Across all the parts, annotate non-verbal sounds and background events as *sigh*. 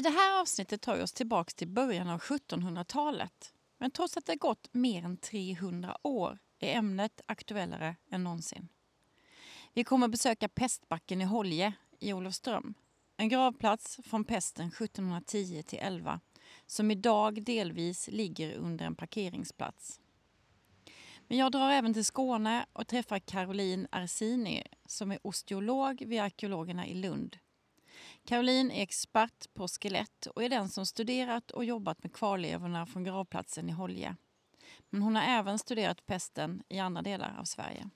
I det här avsnittet tar vi oss tillbaka till början av 1700-talet. Men trots att det gått mer än 300 år är ämnet aktuellare än någonsin. Vi kommer att besöka Pestbacken i Holje i Olofström. En gravplats från pesten 1710 till 11 som idag delvis ligger under en parkeringsplats. Men jag drar även till Skåne och träffar Caroline Arsini som är osteolog vid arkeologerna i Lund Caroline är expert på skelett och är den som studerat och jobbat med kvarlevorna från gravplatsen i Holje. Men hon har även studerat pesten i andra delar av Sverige.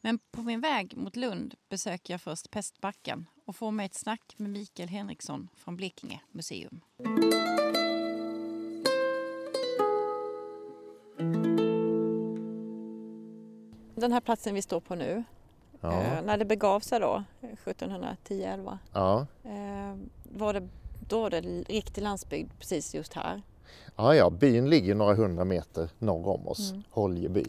Men på min väg mot Lund besöker jag först Pestbacken och får mig ett snack med Mikael Henriksson från Blekinge museum. Den här platsen vi står på nu, Ja. Eh, när det begav sig då, 1710-11, ja. Var det då det riktig landsbygd precis just här? Ja, ja, byn ligger några hundra meter norr om oss, mm. Holjeby.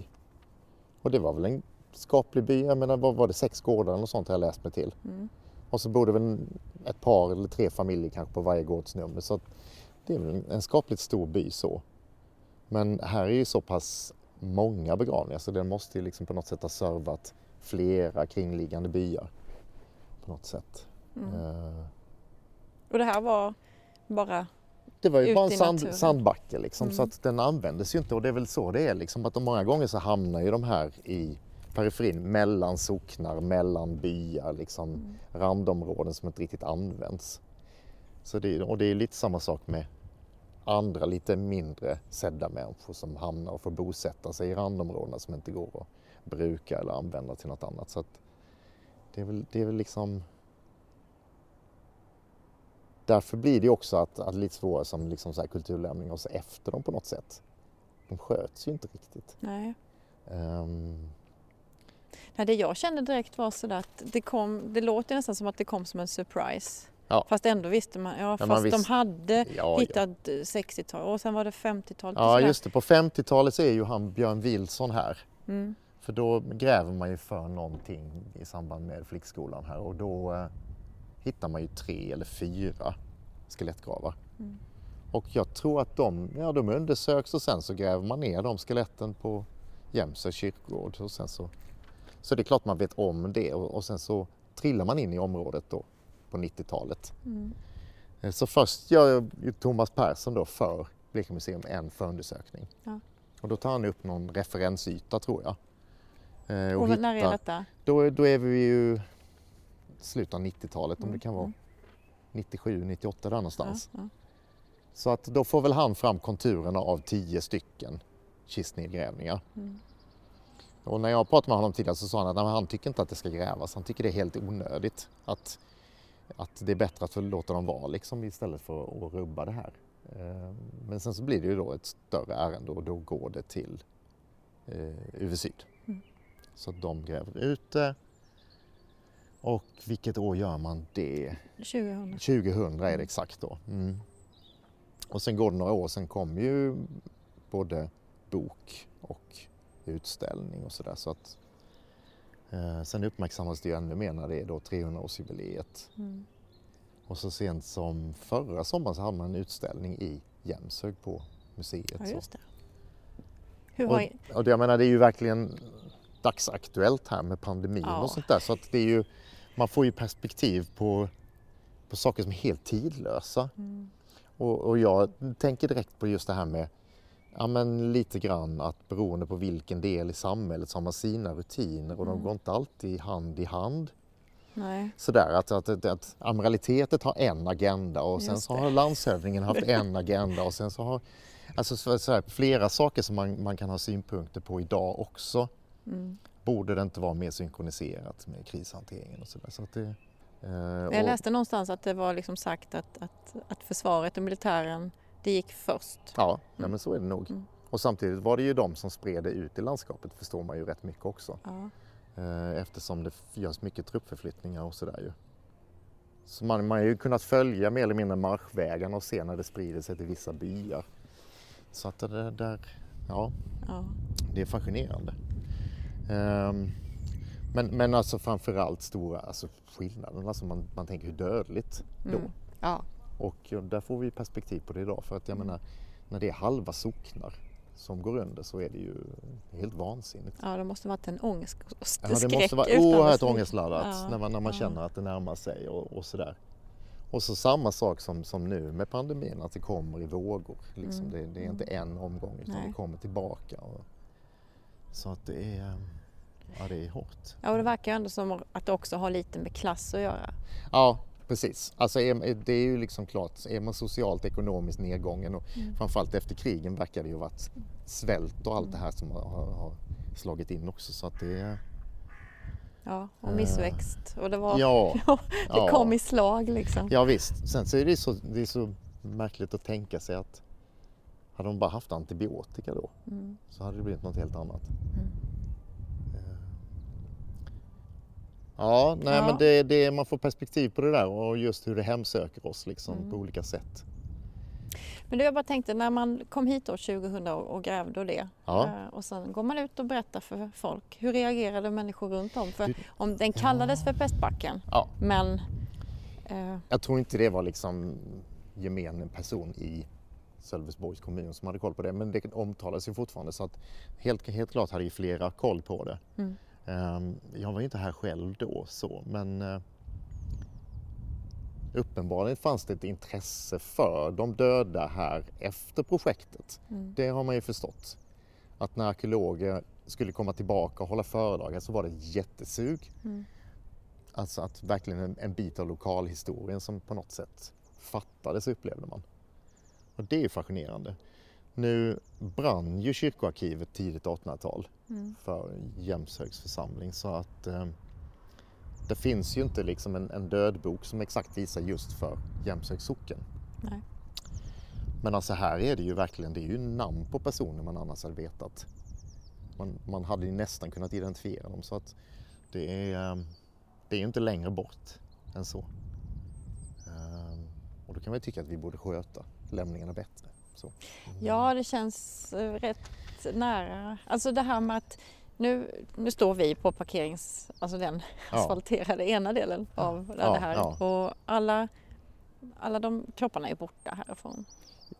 Och det var väl en skaplig by, jag menar vad var det, sex gårdar eller sånt har jag läst mig till. Mm. Och så bodde väl ett par eller tre familjer kanske på varje gårdsnummer så det är väl en skapligt stor by så. Men här är ju så pass många begravningar så den måste ju liksom på något sätt ha servat flera kringliggande byar på något sätt. Mm. Uh, och det här var bara det var ju bara en sand, sandbacke liksom, mm. så att den användes ju inte och det är väl så det är liksom att många gånger så hamnar ju de här i periferin mellan socknar, mellan byar, liksom mm. randområden som inte riktigt används. Så det, och det är lite samma sak med andra lite mindre sedda människor som hamnar och får bosätta sig i randområdena som inte går att bruka eller använda till något annat. Så det, är väl, det är väl liksom... Därför blir det också att, att lite svårare som liksom så här kulturlämning och så efter dem på något sätt. De sköts ju inte riktigt. Nej. Um... Nej, det jag kände direkt var sådär att det kom, det låter nästan som att det kom som en surprise. Ja. Fast ändå visste man, ja, fast man visst... de hade ja, hittat ja. 60-tal och sen var det 50-talet. Ja just det, på 50-talet så är ju han Björn Wilson här. Mm. För då gräver man ju för någonting i samband med flickskolan här och då eh, hittar man ju tre eller fyra skelettgravar. Mm. Och jag tror att de, ja, de undersöks och sen så gräver man ner de skeletten på Jämsö kyrkogård. Och sen så, så det är klart man vet om det och, och sen så trillar man in i området då på 90-talet. Mm. Eh, så först gör Thomas Persson då för Blekinge museum en förundersökning. Ja. Och då tar han upp någon referensyta tror jag. Eh, och, och när är detta? Då, då är vi ju slutet av 90-talet mm. om det kan vara 97, 98 där någonstans. Ja, ja. Så att då får väl han fram konturerna av tio stycken kistnedgrävningar. Mm. Och när jag pratade med honom tidigare så sa han att han tycker inte att det ska grävas. Han tycker det är helt onödigt. Att, att det är bättre att låta dem vara liksom, istället för att rubba det här. Eh, men sen så blir det ju då ett större ärende och då går det till eh, UV Syd. Så att de gräver ut det. Och vilket år gör man det? 2000. 2000 är det exakt då. Mm. Och sen går det några år, sen kom ju både bok och utställning och sådär. Så att, eh, sen uppmärksammas det ju ännu mer när det är då 300-årsjubileet. Mm. Och så sent som förra sommaren så hade man en utställning i Jämshög på museet. Ja, just det. Hur Och, har... och det, jag menar, det är ju verkligen dagsaktuellt här med pandemin Ja. och sånt där. Så att det är ju, man får ju perspektiv på, på saker som är helt tidlösa. Mm. Och, och jag tänker direkt på just det här med ja, men lite grann att beroende på vilken del i samhället så har man sina rutiner och de Mm. går inte alltid hand i hand. Nej. Sådär att, att, att, att amiralitetet har en agenda och sen så det. har landshövdingen haft en agenda och sen så har alltså så, så här, flera saker som man, man kan ha synpunkter på idag också. Mm. Borde det inte vara mer synkroniserat med krishanteringen och sådär. Så att det, eh, Jag och- läste någonstans att det var liksom sagt att, att, att försvaret och militären, det gick först. Ja, nej, men så är det nog. Mm. Och samtidigt var det ju de som spred det ut i landskapet förstår man ju rätt mycket också. Ja. Eh, Eftersom det görs mycket truppförflyttningar och sådär ju. Så man, man har ju kunnat följa mer eller mindre marschvägarna och se när det sprider sig till vissa byar. Så att det där, ja, Ja. det är fascinerande. Ehm, men, men alltså framförallt stora alltså skillnaden, alltså man, man tänker hur dödligt då. Mm. ja. Och ja, där får vi perspektiv på det idag för att jag menar när det är halva socknar som går under så är det ju helt vansinnigt. Ja, det måste varit en ångest och Ja, skräck det måste vara oerhört ångestladdat Ja, när man, när man ja. känner att det närmar sig och, och sådär. Och så samma sak som, som nu med pandemin, att det kommer i vågor. Liksom. Mm, Det, det är inte en omgång utan Nej. det kommer tillbaka. Och, så att det är, ja, det är hårt. Ja, och det verkar ju ändå som att det också har lite med klass att göra. Ja, precis. Alltså är, det är ju liksom klart, är man socialt ekonomiskt nedgången och Mm. framförallt efter krigen verkar det ju ha varit svält och allt det här som har, har, slagit in också. Så att det är, Ja, och missväxt. Och det, var, *laughs* ja, det ja. kom i slag liksom. Ja visst, sen så är det så, det är så märkligt att tänka sig att hade de bara haft antibiotika då Mm. så hade det blivit något helt annat. Mm. Ja, nej Ja. men det, det, man får perspektiv på det där och just hur det hemsöker oss liksom Mm. på olika sätt. Men du, jag bara tänkte när man kom hit år 2000 och, grävde och det Ja. eh, och sen går man ut och berättar för folk. Hur reagerade människor runt om? För Du- om den kallades för pestbacken Ja. men eh, Jag tror inte det var liksom gemene person i Sölvesborgs kommun som hade koll på det men det omtalas ju fortfarande så att helt, helt klart hade ju flera koll på det. Mm. Ehm, Jag var ju inte här själv då så men eh, uppenbarligen fanns det ett intresse för de döda här efter projektet. mm, Det har man ju förstått. Att när arkeologer skulle komma tillbaka och hålla föredrag så var det jättesug. mm, Alltså att verkligen en, en bit av lokalhistorien som på något sätt fattades upplevde man. Och det är fascinerande. Nu brann ju kyrkoarkivet tidigt 1800-tal mm, för Jämshögs församling så att eh, det finns ju inte liksom en, en dödbok som exakt visar just för Jämshögs socken. nej. Men alltså här är det ju verkligen, det är ju namn på personer man annars hade vetat. Man, man hade ju nästan kunnat identifiera dem så att det är, eh, det är ju inte längre bort än så. Eh, Och då kan man ju tycka att vi borde sköta lämningarna bättre. Så. Ja, det känns eh, rätt nära. Alltså det här med att nu, nu står vi på parkerings, alltså den Ja. asfalterade ena delen av det Ja, här ja. och alla, alla de kropparna är borta härifrån.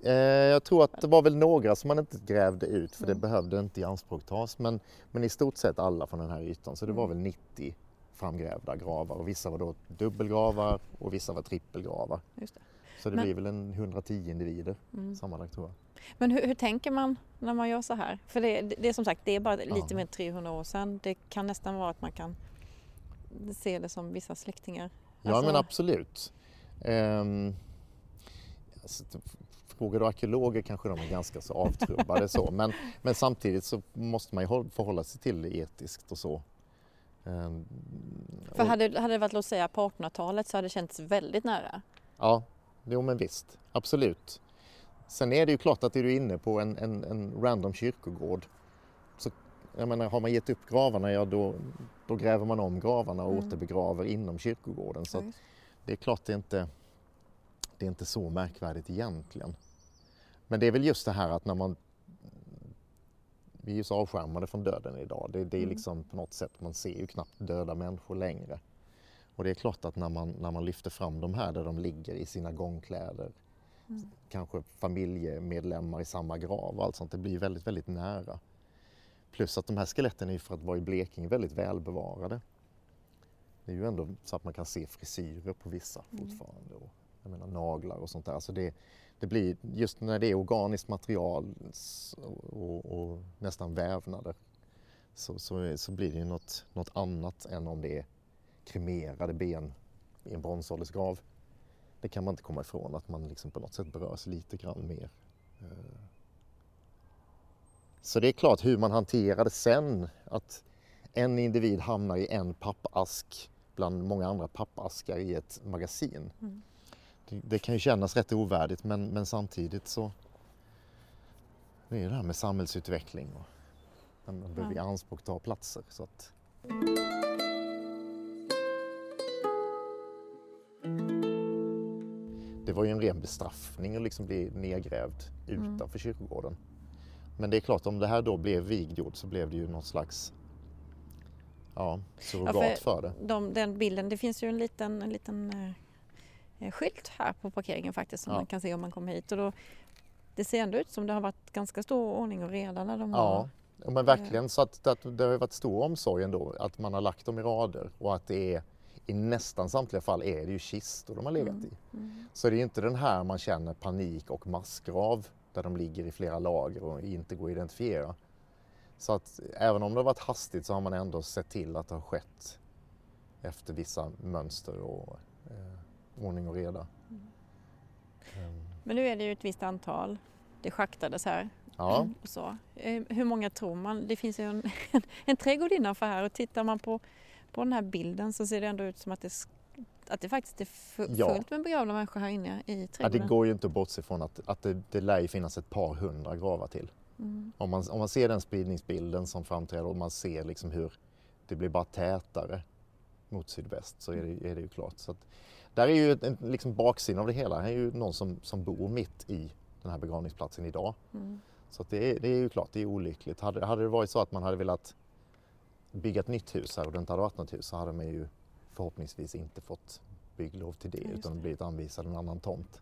Eh, Jag tror att det var väl några som man inte grävde ut för det Mm. behövde inte i anspråk tas. Men, men i stort sett alla från den här ytan. Så det var Mm. väl 90 framgrävda gravar och vissa var då dubbelgravar och vissa var trippelgravar. Just det. Så det Men- blir väl en 110 individer Mm. sammanlagt tror jag. Men hur, hur tänker man när man gör så här? För det, det, det är som sagt, det är bara Ja. lite mer än 300 år sedan. Det kan nästan vara att man kan se det som vissa släktingar. Ja Alltså- men absolut. Ehm, alltså, frågar du arkeologer kanske de är ganska så avtrubbade så. Men, men samtidigt så måste man ju håll- förhålla sig till det etiskt och så. Ehm, För och- hade, hade det varit låt säga på 1800-talet så hade det känts väldigt nära. Ja, jo men visst, absolut. Sen är det ju klart att är du inne på en, en, en random kyrkogård så jag menar, har man gett upp gravarna, ja då, då gräver man om gravarna och Mm. återbegraver inom kyrkogården. Så just. det är klart det är inte det är inte så märkvärdigt egentligen. Men det är väl just det här att när man vi är ju så avskärmade från döden idag. Det, det är Mm. liksom på något sätt, man ser ju knappt döda människor längre. Och det är klart att när man, när man lyfter fram de här där de ligger i sina gångkläder, Mm. kanske familjemedlemmar i samma grav och allt sånt, det blir väldigt, väldigt nära. Plus att de här skeletten är ju för att vara i Blekinge väldigt välbevarade. Det är ju ändå så att man kan se frisyrer på vissa Mm. fortfarande. Och, jag menar naglar och sånt där. Så det, det blir, just när det är organiskt material och, och nästan vävnader så, så, så blir det ju något, något annat än om det är kremerade ben i en bronsåldersgrav. Det kan man inte komma ifrån, att man liksom på något sätt berörs lite grann mer. Eh, Så det är klart hur man hanterar det sen, att en individ hamnar i en pappask bland många andra pappaskar i ett magasin. Mm. Det, det kan ju kännas rätt ovärdigt men, men samtidigt så det är det här med samhällsutveckling och man behöver i anspråk ta platser. Så att, det var ju en ren bestraffning att liksom bli nedgrävd Mm. utanför kyrkogården. Men det är klart, om det här då blev vigd jord så blev det ju något slags ja, surrogat Ja, för det. De, den bilden, det finns ju en liten, en liten eh, skylt här på parkeringen faktiskt som Ja. man kan se om man kommer hit. Och då, det ser ändå ut som det har varit ganska stor ordning och reda när de Ja, har... men verkligen så att, att det har varit stor omsorg ändå att man har lagt dem i rader och att det är i nästan samtliga fall är det ju kistor de har legat Mm. i. Mm. Så det är inte den här man känner panik och massgrav där de ligger i flera lager och inte går att identifiera. Så att även om det har varit hastigt så har man ändå sett till att det har skett efter vissa mönster och eh, ordning och reda. Mm. Ehm, Men nu är det ju ett visst antal. Det schaktades här. Ja, Och så. Eh, Hur många tror man? Det finns ju en, *laughs* en trädgård innanför här och tittar man på, på den här bilden så ser det ändå ut som att det, att det faktiskt är fu- Ja. fullt med begravda människor här inne i ja, det trädgården. går ju inte att bortse från att, att det, det lär ju finnas ett par hundra gravar till. Mm. Om man, om man ser den spridningsbilden som framträder och man ser liksom hur det blir bara tätare mot sydväst så är det, är det ju klart. Så att, där är ju en liksom baksidan av det hela. Här är ju någon som, som bor mitt i den här begravningsplatsen idag. Mm. Så det, är, det är ju klart, det är olyckligt. Hade, hade det varit så att man hade velat bygga ett nytt hus här och det inte hade varit något hus så hade man ju förhoppningsvis inte fått bygglov till det just utan blivit anvisad en annan tomt.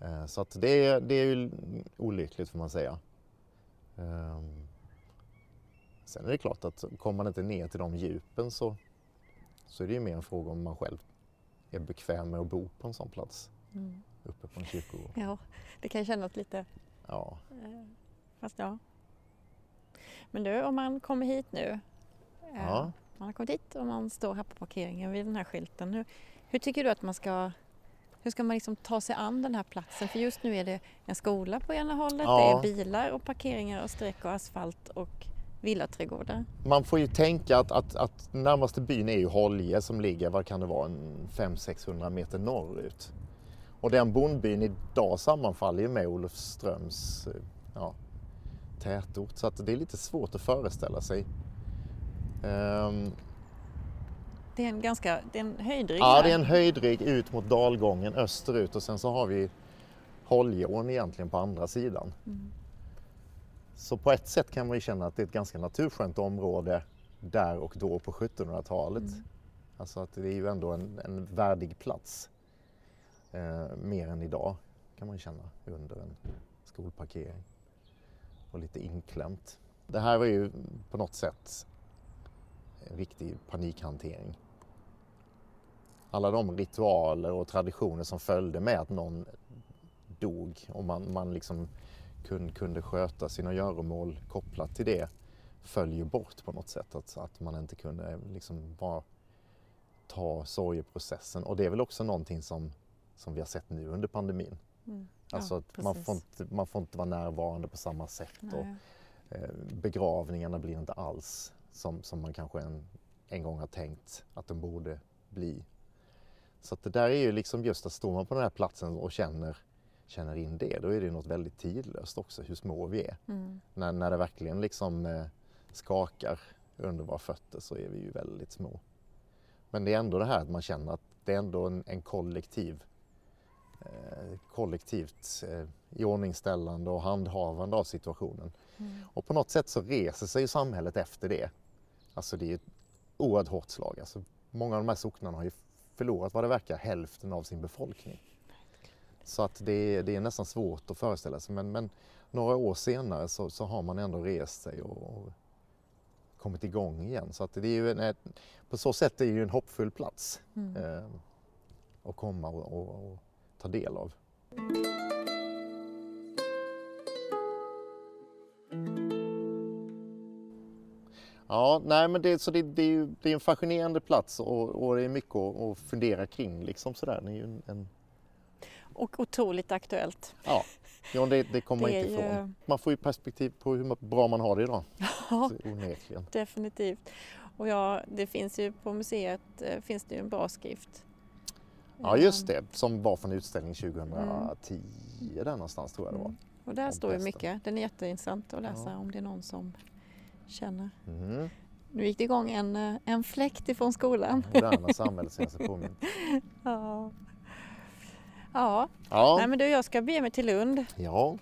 Eh, Så att det, är- det är ju olyckligt får man säga. Ehm, Sen är det klart att kommer man inte ner till de djupen så, så är det ju mer en fråga om man själv är bekväm med att bo på en sån plats Mm. uppe på en kyrkogård. Ja, det kan kännas lite... Ja. eh, Fast ja. Men du, om man kommer hit nu. eh, Ja. Man har kommit hit och man står här på parkeringen vid den här skylten. Hur, hur tycker du att man ska... Hur ska man liksom ta sig an den här platsen? För just nu är det en skola på ena hållet, Ja. det är bilar och parkeringar och streck och asfalt och villaträdgårdar. Man får ju tänka att, att, att närmaste byn är ju Holje som ligger, vad kan det vara, en 500-600 meter norrut. Och den bondbyn idag sammanfaller ju med Olofströms eh, ja, tätort så att det är lite svårt att föreställa sig. Ehm, Det är en ganska det är en höjdrygg ja, här. det är en höjdrygg ut mot dalgången österut och sen så har vi Holjeån egentligen på andra sidan. Mm. Så på ett sätt kan man ju känna att det är ett ganska naturskönt område där och då på 1700-talet. Mm. Alltså att det är ju ändå en, en värdig plats. Eh, mer än idag kan man känna under en skolparkering. Och lite inklämt. Det här var ju på något sätt en riktig panikhantering. Alla de ritualer och traditioner som följde med att någon dog och man, man liksom kunde, kunde sköta sina göromål kopplat till det föll ju bort på något sätt. Att, att man inte kunde liksom bara ta sorgeprocessen. Och det är väl också någonting som, som vi har sett nu under pandemin. Mm. Alltså Ja, att man får, inte, man får inte vara närvarande på samma sätt. Och, eh, begravningarna blir inte alls som, som man kanske en, en gång har tänkt att de borde bli. Så att det där är ju liksom just att står man på den här platsen och känner, känner in det, då är det något väldigt tidlöst också, hur små vi är. Mm. När, när det verkligen liksom eh, skakar under våra fötter så är vi ju väldigt små. Men det är ändå det här att man känner att det är ändå en, en kollektiv kollektivt eh, iordningställande och handhavande av situationen. Mm. Och på något sätt så reser sig samhället efter det. Alltså det är ett oerhört hårt slag. Alltså många av de här socknarna har ju förlorat vad det verkar hälften av sin befolkning. Så att det är, det är nästan svårt att föreställa sig men, men några år senare så, så, har man ändå rest sig och, och kommit igång igen. Så att det är ju en, på så sätt är det ju en hoppfull plats mm. eh, att komma och, och, och ta del av. Ja, nej men det, så det, det, är ju, det är en fascinerande plats och, och det är mycket att, att fundera kring. Liksom sådär. Det är ju en, en... Och otroligt aktuellt. Ja, ja det, det kommer man inte ifrån. Ju... Man får ju perspektiv på hur bra man har det idag. *laughs* Ja, definitivt. Och ja, det finns ju på museet eh, finns det ju en bra skrift. Ja just det, som var från utställningen 2010 mm. där någonstans tror jag det var. Mm. Och där står ju mycket. Den är jätteintressant att läsa ja. om det är någon som känner. Mm. Nu gick det igång en, eh, en fläkt ifrån skolan. Moderna samhället sig påmint. *laughs* ja. Ja, ja. Nej, men du, jag ska bege mig till Lund. Ja,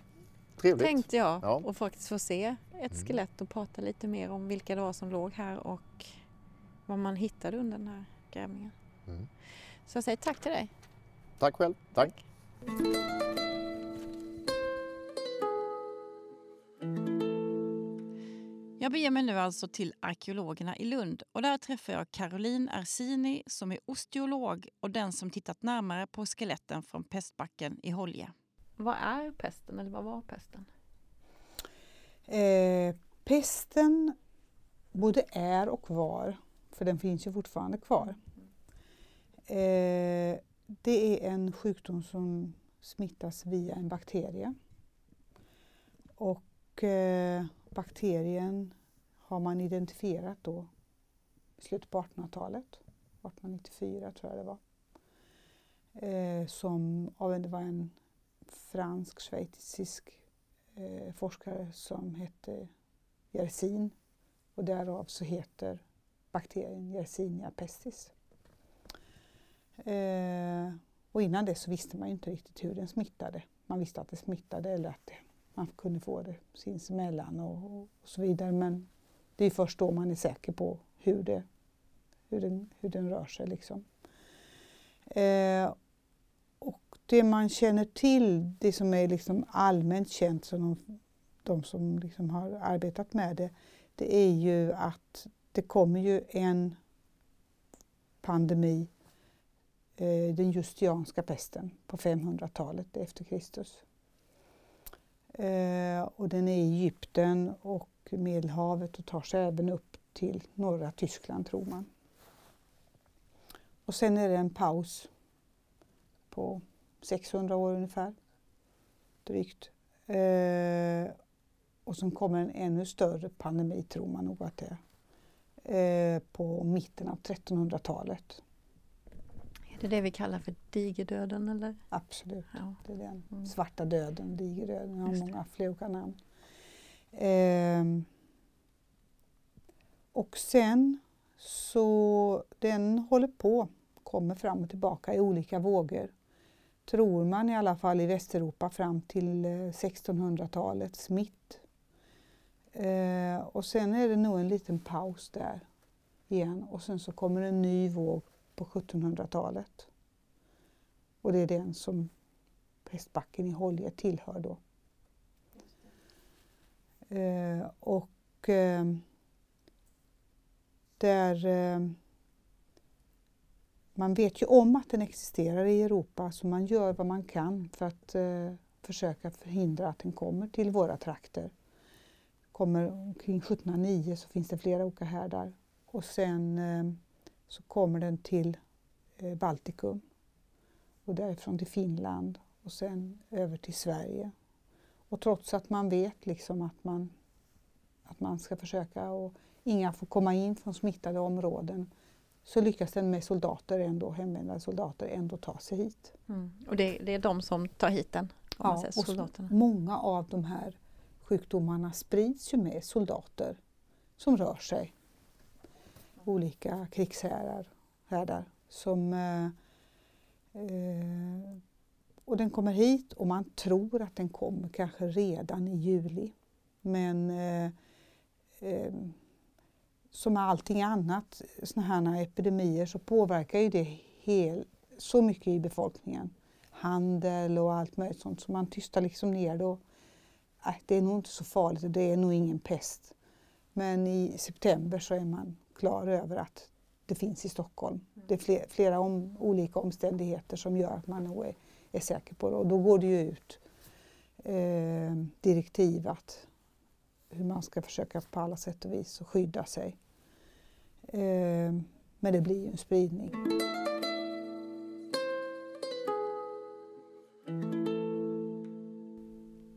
trevligt. Tänkte jag ja. och faktiskt få se ett mm. skelett och prata lite mer om vilka det var som låg här och vad man hittade under den här grävningen. Mm. Så jag säger tack till dig. Tack själv. Tack. Jag beger mig nu alltså till arkeologerna i Lund och där träffar jag Caroline Ersini som är osteolog och den som tittat närmare på skeletten från pestbacken i Holje. Vad är pesten eller vad var pesten? Eh, pesten både är och var, för den finns ju fortfarande kvar. Eh, det är en sjukdom som smittas via en bakterie. Och eh, bakterien har man identifierat då i slutet på 1800-talet, 1894 tror jag det var. Eh, som av, det var en fransk-schweizisk eh, forskare som hette Yersin och därav så heter bakterien Yersinia pestis. Eh, och innan det så visste man ju inte riktigt hur den smittade. Man visste att det smittade eller att det, man kunde få det sinsemellan och, och, så vidare. Men det är först då man är säker på hur, det, hur, den, hur den rör sig. Liksom. Eh, och det man känner till, det som är liksom allmänt känt som de, de som liksom har arbetat med det, det är ju att det kommer ju en pandemi Eh, den justianska pesten på 500-talet efter Kristus. Eh, och den är i Egypten och Medelhavet och tar sig även upp till norra Tyskland tror man. Och sen är det en paus på 600 år ungefär, drygt. Eh, och sen kommer en ännu större pandemi tror man nog att det är, eh, på mitten av 1300-talet. Det är det vi kallar för digerdöden eller? Absolut, ja. det är den. Mm. Svarta döden, digerdöden, jag har många fler olika namn. Eh, och sen så den håller på, kommer fram och tillbaka i olika vågor. Tror man i alla fall i Västeuropa fram till 1600-talets eh, mitt. Eh, och sen är det nog en liten paus där igen och sen så kommer en ny våg på 1700-talet. Och det är den som Prästbacken i Holje tillhör då. Eh, och eh, där eh, man vet ju om att den existerar i Europa så man gör vad man kan för att eh, försöka förhindra att den kommer till våra trakter. Kommer omkring 1709 så finns det flera olika härdar och sen eh, så kommer den till eh, Baltikum och därifrån till Finland och sen över till Sverige. Och trots att man vet liksom att man, att man ska försöka och inga får komma in från smittade områden så lyckas den med soldater ändå, hemvändande soldater ändå ta sig hit. Mm. Och det, det, är de som tar hit den? Ja, säger, soldaterna. många av de här sjukdomarna sprids ju med soldater som rör sig. Olika krigshärdar härdar, som eh, eh, och den kommer hit och man tror att den kommer kanske redan i juli. Men eh, eh, som med allting annat, sådana här epidemier, så påverkar ju det hel, så mycket i befolkningen. Handel och allt möjligt sånt, så man tystar liksom ner det. Och, äh, det är nog inte så farligt och det är nog ingen pest. Men i september så är man klar över att det finns i Stockholm. Det är flera, flera om, olika omständigheter som gör att man är, är säker på det. Och då går det ju ut eh, direktiv att hur man ska försöka på alla sätt och vis skydda sig. Eh, men det blir ju en spridning.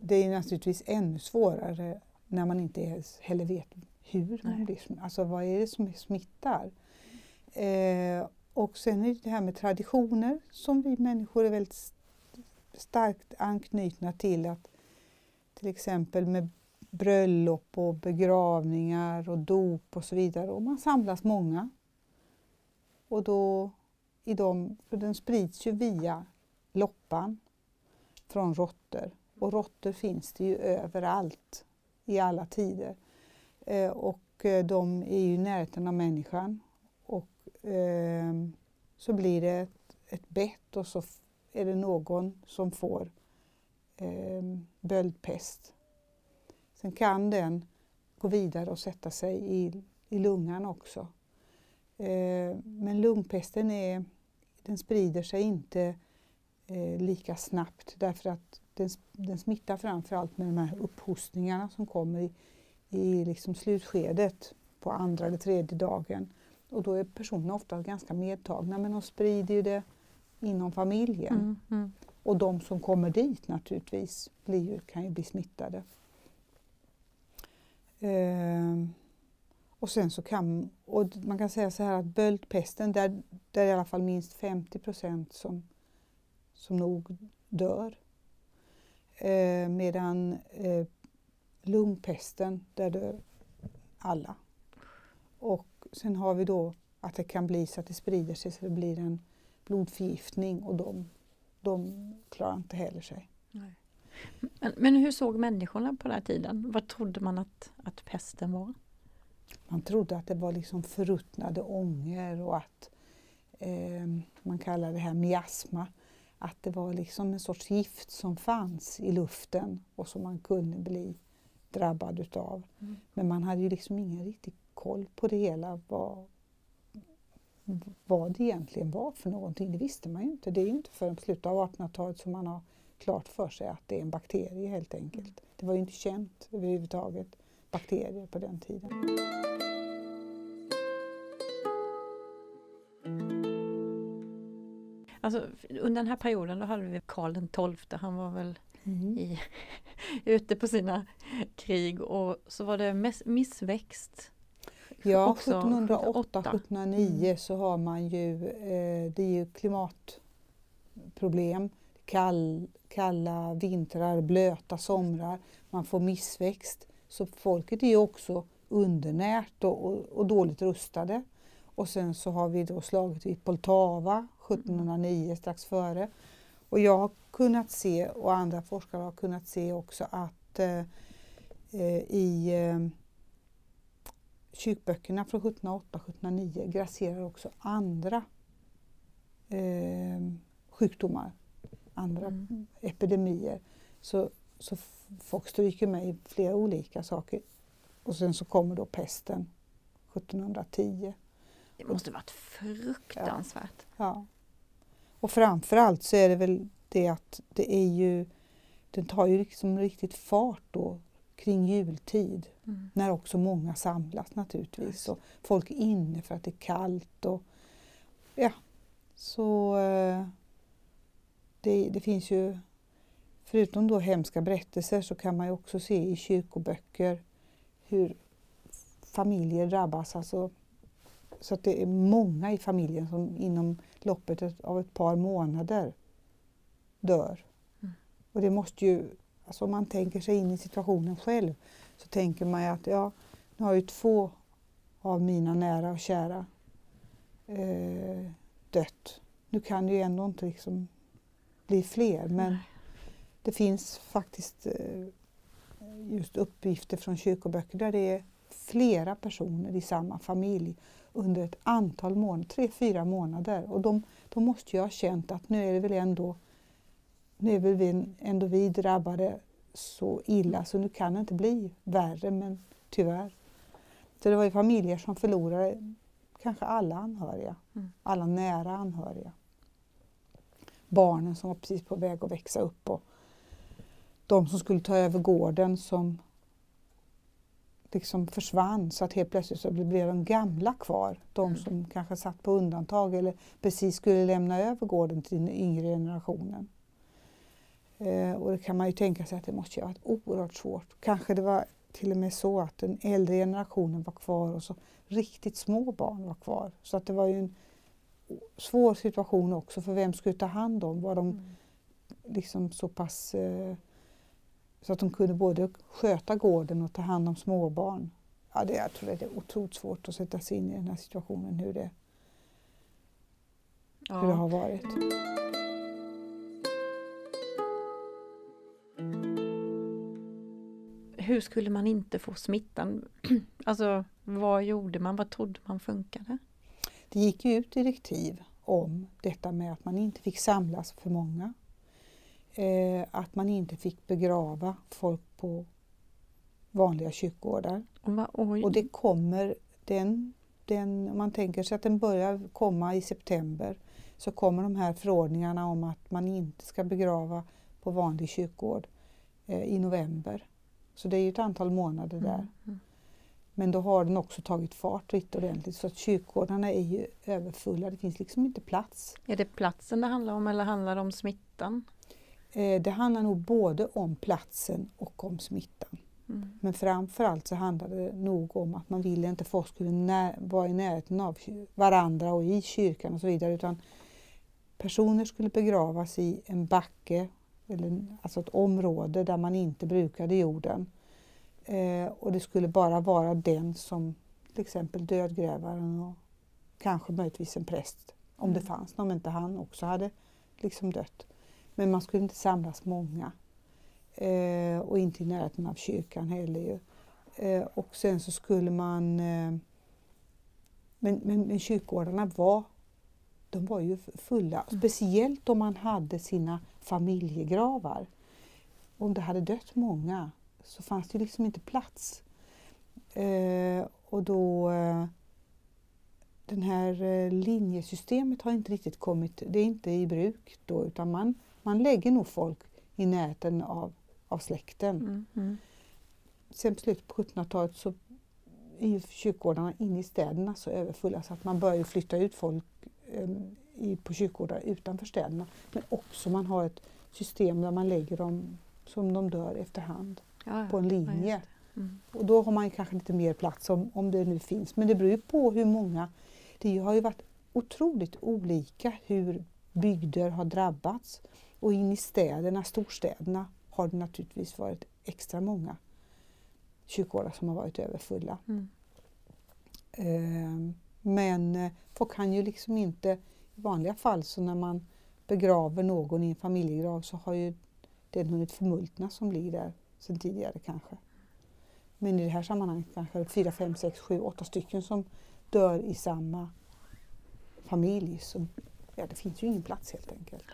Det är naturligtvis ännu svårare när man inte heller vet hur man blir Alltså vad är det som smittar? Eh, och sen är det det här med traditioner som vi människor är väldigt starkt anknutna till. att Till exempel med bröllop och begravningar och dop och så vidare. Och man samlas många. Och då i dem, för den sprids ju via loppan från råttor. Och råttor finns det ju överallt i alla tider. Eh, och eh, de är ju i närheten av människan. Och ehm, så blir det ett, ett bett och så är det någon som får ehm, böldpest. Sen kan den gå vidare och sätta sig i, i lungan också. Eh, men lungpesten är, den sprider sig inte eh, lika snabbt därför att den, den smittar framförallt med de här upphostningarna som kommer i, i liksom slutskedet på andra eller tredje dagen. Och då är personerna ofta ganska medtagna men de sprider ju det inom familjen. Mm, mm. Och de som kommer dit naturligtvis blir kan ju bli smittade. Eh, och sen så kan, och man kan säga så här att böldpesten, där, där är i alla fall minst 50 procent som, som nog dör. Eh, medan eh, lungpesten, där dör alla. Och sen har vi då att det kan bli så att det sprider sig så det blir en blodförgiftning och de, de klarar inte heller sig. Men, men, hur såg människorna på den här tiden? Vad trodde man att, att pesten var? Man trodde att det var liksom förruttnade ånger och att eh, man kallar det här miasma. Att det var liksom en sorts gift som fanns i luften och som man kunde bli drabbad utav. Mm. Men man hade ju liksom ingen riktig koll på det hela. Vad, vad det egentligen var för någonting, det visste man ju inte. Det är ju inte förrän slutet av 1800-talet som man har klart för sig att det är en bakterie helt enkelt. Mm. Det var ju inte känt överhuvudtaget, bakterier på den tiden. Alltså, under den här perioden då hade vi Karl XII, han var väl mm. i, *laughs* ute på sina krig och så var det missväxt. Ja, 1708-1709 mm. så har man ju, eh, det är ju klimatproblem, kall, kalla vintrar, blöta somrar, man får missväxt. Så folket är också undernärt och, och, och dåligt rustade. Och sen så har vi då slagit vid Poltava 1709 strax före. Och jag kunnat se, och andra forskare har kunnat se också att eh, eh i eh, kyrkböckerna från 1708-1709 grasserar också andra eh, sjukdomar, andra mm. epidemier. Så, så folk stryker med i flera olika saker. Och sen så kommer då pesten 1710. Det måste varit fruktansvärt. Ja. ja. Och framförallt så är det väl det att det är ju, den tar ju liksom riktigt fart då kring jultid. Mm. När också många samlas naturligtvis. Och folk är inne för att det är kallt. Och, ja, så eh, det, det finns ju, förutom då hemska berättelser så kan man ju också se i kyrkoböcker hur familjer drabbas. Alltså, så att det är många i familjen som inom loppet av ett par månader dör. Mm. Och det måste ju, alltså om man tänker sig in i situationen själv så tänker man ju att ja, Nu har ju två av mina nära och kära eh, dött. Nu kan det ju ändå inte liksom bli fler men Nej. det finns faktiskt eh, just uppgifter från kyrkoböcker där det är flera personer i samma familj under ett antal månader, tre, fyra månader. Och de, de måste ju ha känt att nu är det väl ändå, nu är vi, ändå vi drabbade så illa så nu kan det inte bli värre men tyvärr. Så det var ju familjer som förlorade kanske alla anhöriga, Mm. alla nära anhöriga. Barnen som var precis på väg att växa upp och de som skulle ta över gården som liksom försvann så att helt plötsligt så blev de gamla kvar. De Mm. som kanske satt på undantag eller precis skulle lämna över gården till den yngre generationen. Eh, och det kan man ju tänka sig att det måste ju ha varit oerhört svårt. Kanske det var till och med så att den äldre generationen var kvar och så riktigt små barn var kvar. Så att det var ju en svår situation också för vem skulle ta hand om? Var de Mm. liksom så pass eh, så att de kunde både sköta gården och ta hand om småbarn. Ja, det, jag tror det är otroligt svårt att sätta sig in i den här situationen, hur det, hur det Ja. har varit. Hur skulle man inte få smittan? *clears throat* Alltså, vad gjorde man? Vad trodde man funkade? Det gick ju ut direktiv om detta med att man inte fick samlas för många. Eh, att man inte fick begrava folk på vanliga kyrkogårdar. Och det kommer, den, den, om man tänker sig att den börjar komma i september, så kommer de här förordningarna om att man inte ska begrava på vanlig kyrkogård eh, i november. Så det är ju ett antal månader där. Mm, mm. Men då har den också tagit fart riktigt ordentligt så att kyrkogårdarna är ju överfulla. Det finns liksom inte plats. Är det platsen det handlar om eller handlar det om smittan? Eh, det handlar nog både om platsen och om smittan. Mm. Men framförallt så handlar det nog om att man ville inte folk skulle vara i närheten av varandra och i kyrkan och så vidare utan personer skulle begravas i en backe, eller, alltså ett område där man inte brukade jorden. Eh, och det skulle bara vara den som till exempel dödgrävaren och kanske möjligtvis en präst om det Mm. fanns någon, om inte han också hade liksom dött. Men man skulle inte samlas många. Eh, och inte i närheten av kyrkan heller ju. Eh, och sen så skulle man... Eh, men, men, men kyrkogårdarna var, de var ju fulla. Mm. Speciellt om man hade sina familjegravar. Om det hade dött många så fanns det liksom inte plats. Eh, och då... Eh, den här eh, linjesystemet har inte riktigt kommit, det är inte i bruk då utan man, man lägger nog folk i närheten av, av släkten. Mm. Mm. Sen på slutet på 1700-talet så är ju kyrkogårdarna inne i städerna så överfulla så att man börjar flytta ut folk i, på kyrkogårdar utanför städerna. Men också man har ett system där man lägger dem som de dör efterhand Ja, ja. på en Ja, linje. det. Mm. Och då har man kanske lite mer plats om, om det nu finns. Men det beror ju på hur många. Det har ju varit otroligt olika hur bygder har drabbats. Och in i städerna, storstäderna, har det naturligtvis varit extra många kyrkogårdar som har varit överfulla. Mm. Eh, men eh, folk kan ju liksom inte, i vanliga fall så när man begraver någon i en familjegrav så har ju den hunnit förmultna som ligger där sedan tidigare kanske. Men i det här sammanhanget kanske det är fyra, fem, sex, sju, åtta stycken som dör i samma familj. Så, ja, det finns ju ingen plats helt enkelt.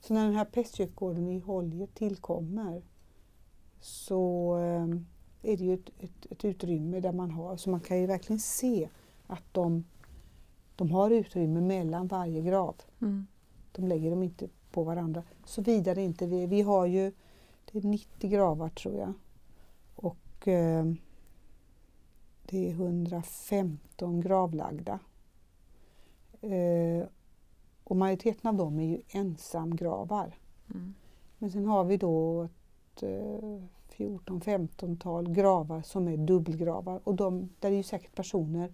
Så när den här prästkyrkogården i Holje tillkommer så eh, är det ju ett, ett, ett utrymme där man har, så man kan ju verkligen se att de, de har utrymme mellan varje grav. Mm. De lägger dem inte på varandra. Såvida det inte vi, vi har ju det är 90 gravar tror jag. Och eh, det är 115 gravlagda. Eh, och majoriteten av dem är ju ensamgravar. Mm. Men sen har vi då ett eh, 14-15-tal gravar som är dubbelgravar. Och de, där är ju säkert personer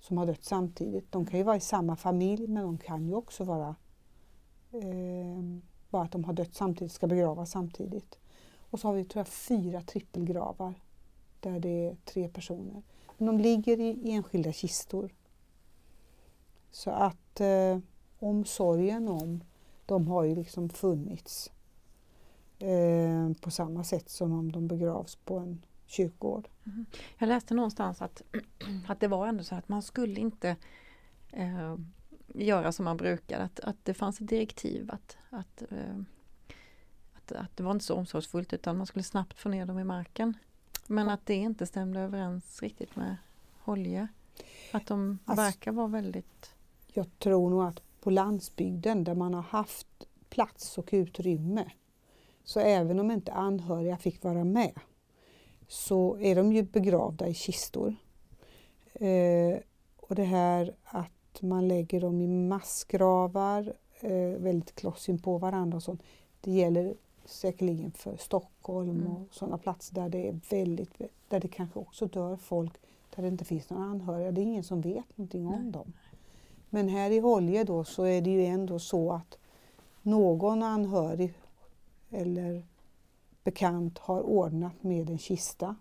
som har dött samtidigt. De kan ju vara i samma familj men de kan ju också vara eh, bara att de har dött samtidigt, ska begravas samtidigt. Och så har vi tror jag fyra trippelgravar där det är tre personer. Men de ligger i enskilda kistor. Så att eh, omsorgen om dem har ju liksom funnits eh, på samma sätt som om de begravs på en kyrkogård. Mm. Jag läste någonstans att, *clears throat* att det var ändå så att man skulle inte eh, göra som man brukar, att, att det fanns ett direktiv att, att, eh, att, att det var inte så omsorgsfullt utan man skulle snabbt få ner dem i marken. Men att det inte stämde överens riktigt med Holje. Att de alltså, verkar vara väldigt... Jag tror nog att på landsbygden där man har haft plats och utrymme så även om inte anhöriga fick vara med så är de ju begravda i kistor. Eh, och det här att man lägger dem i massgravar eh, väldigt kloss på varandra och sånt. Det gäller säkerligen för Stockholm mm. och sådana platser där det är väldigt, där det kanske också dör folk där det inte finns några anhöriga. Det är ingen som vet någonting om Nej. dem. Men här i Holje då så är det ju ändå så att någon anhörig eller bekant har ordnat med en kista.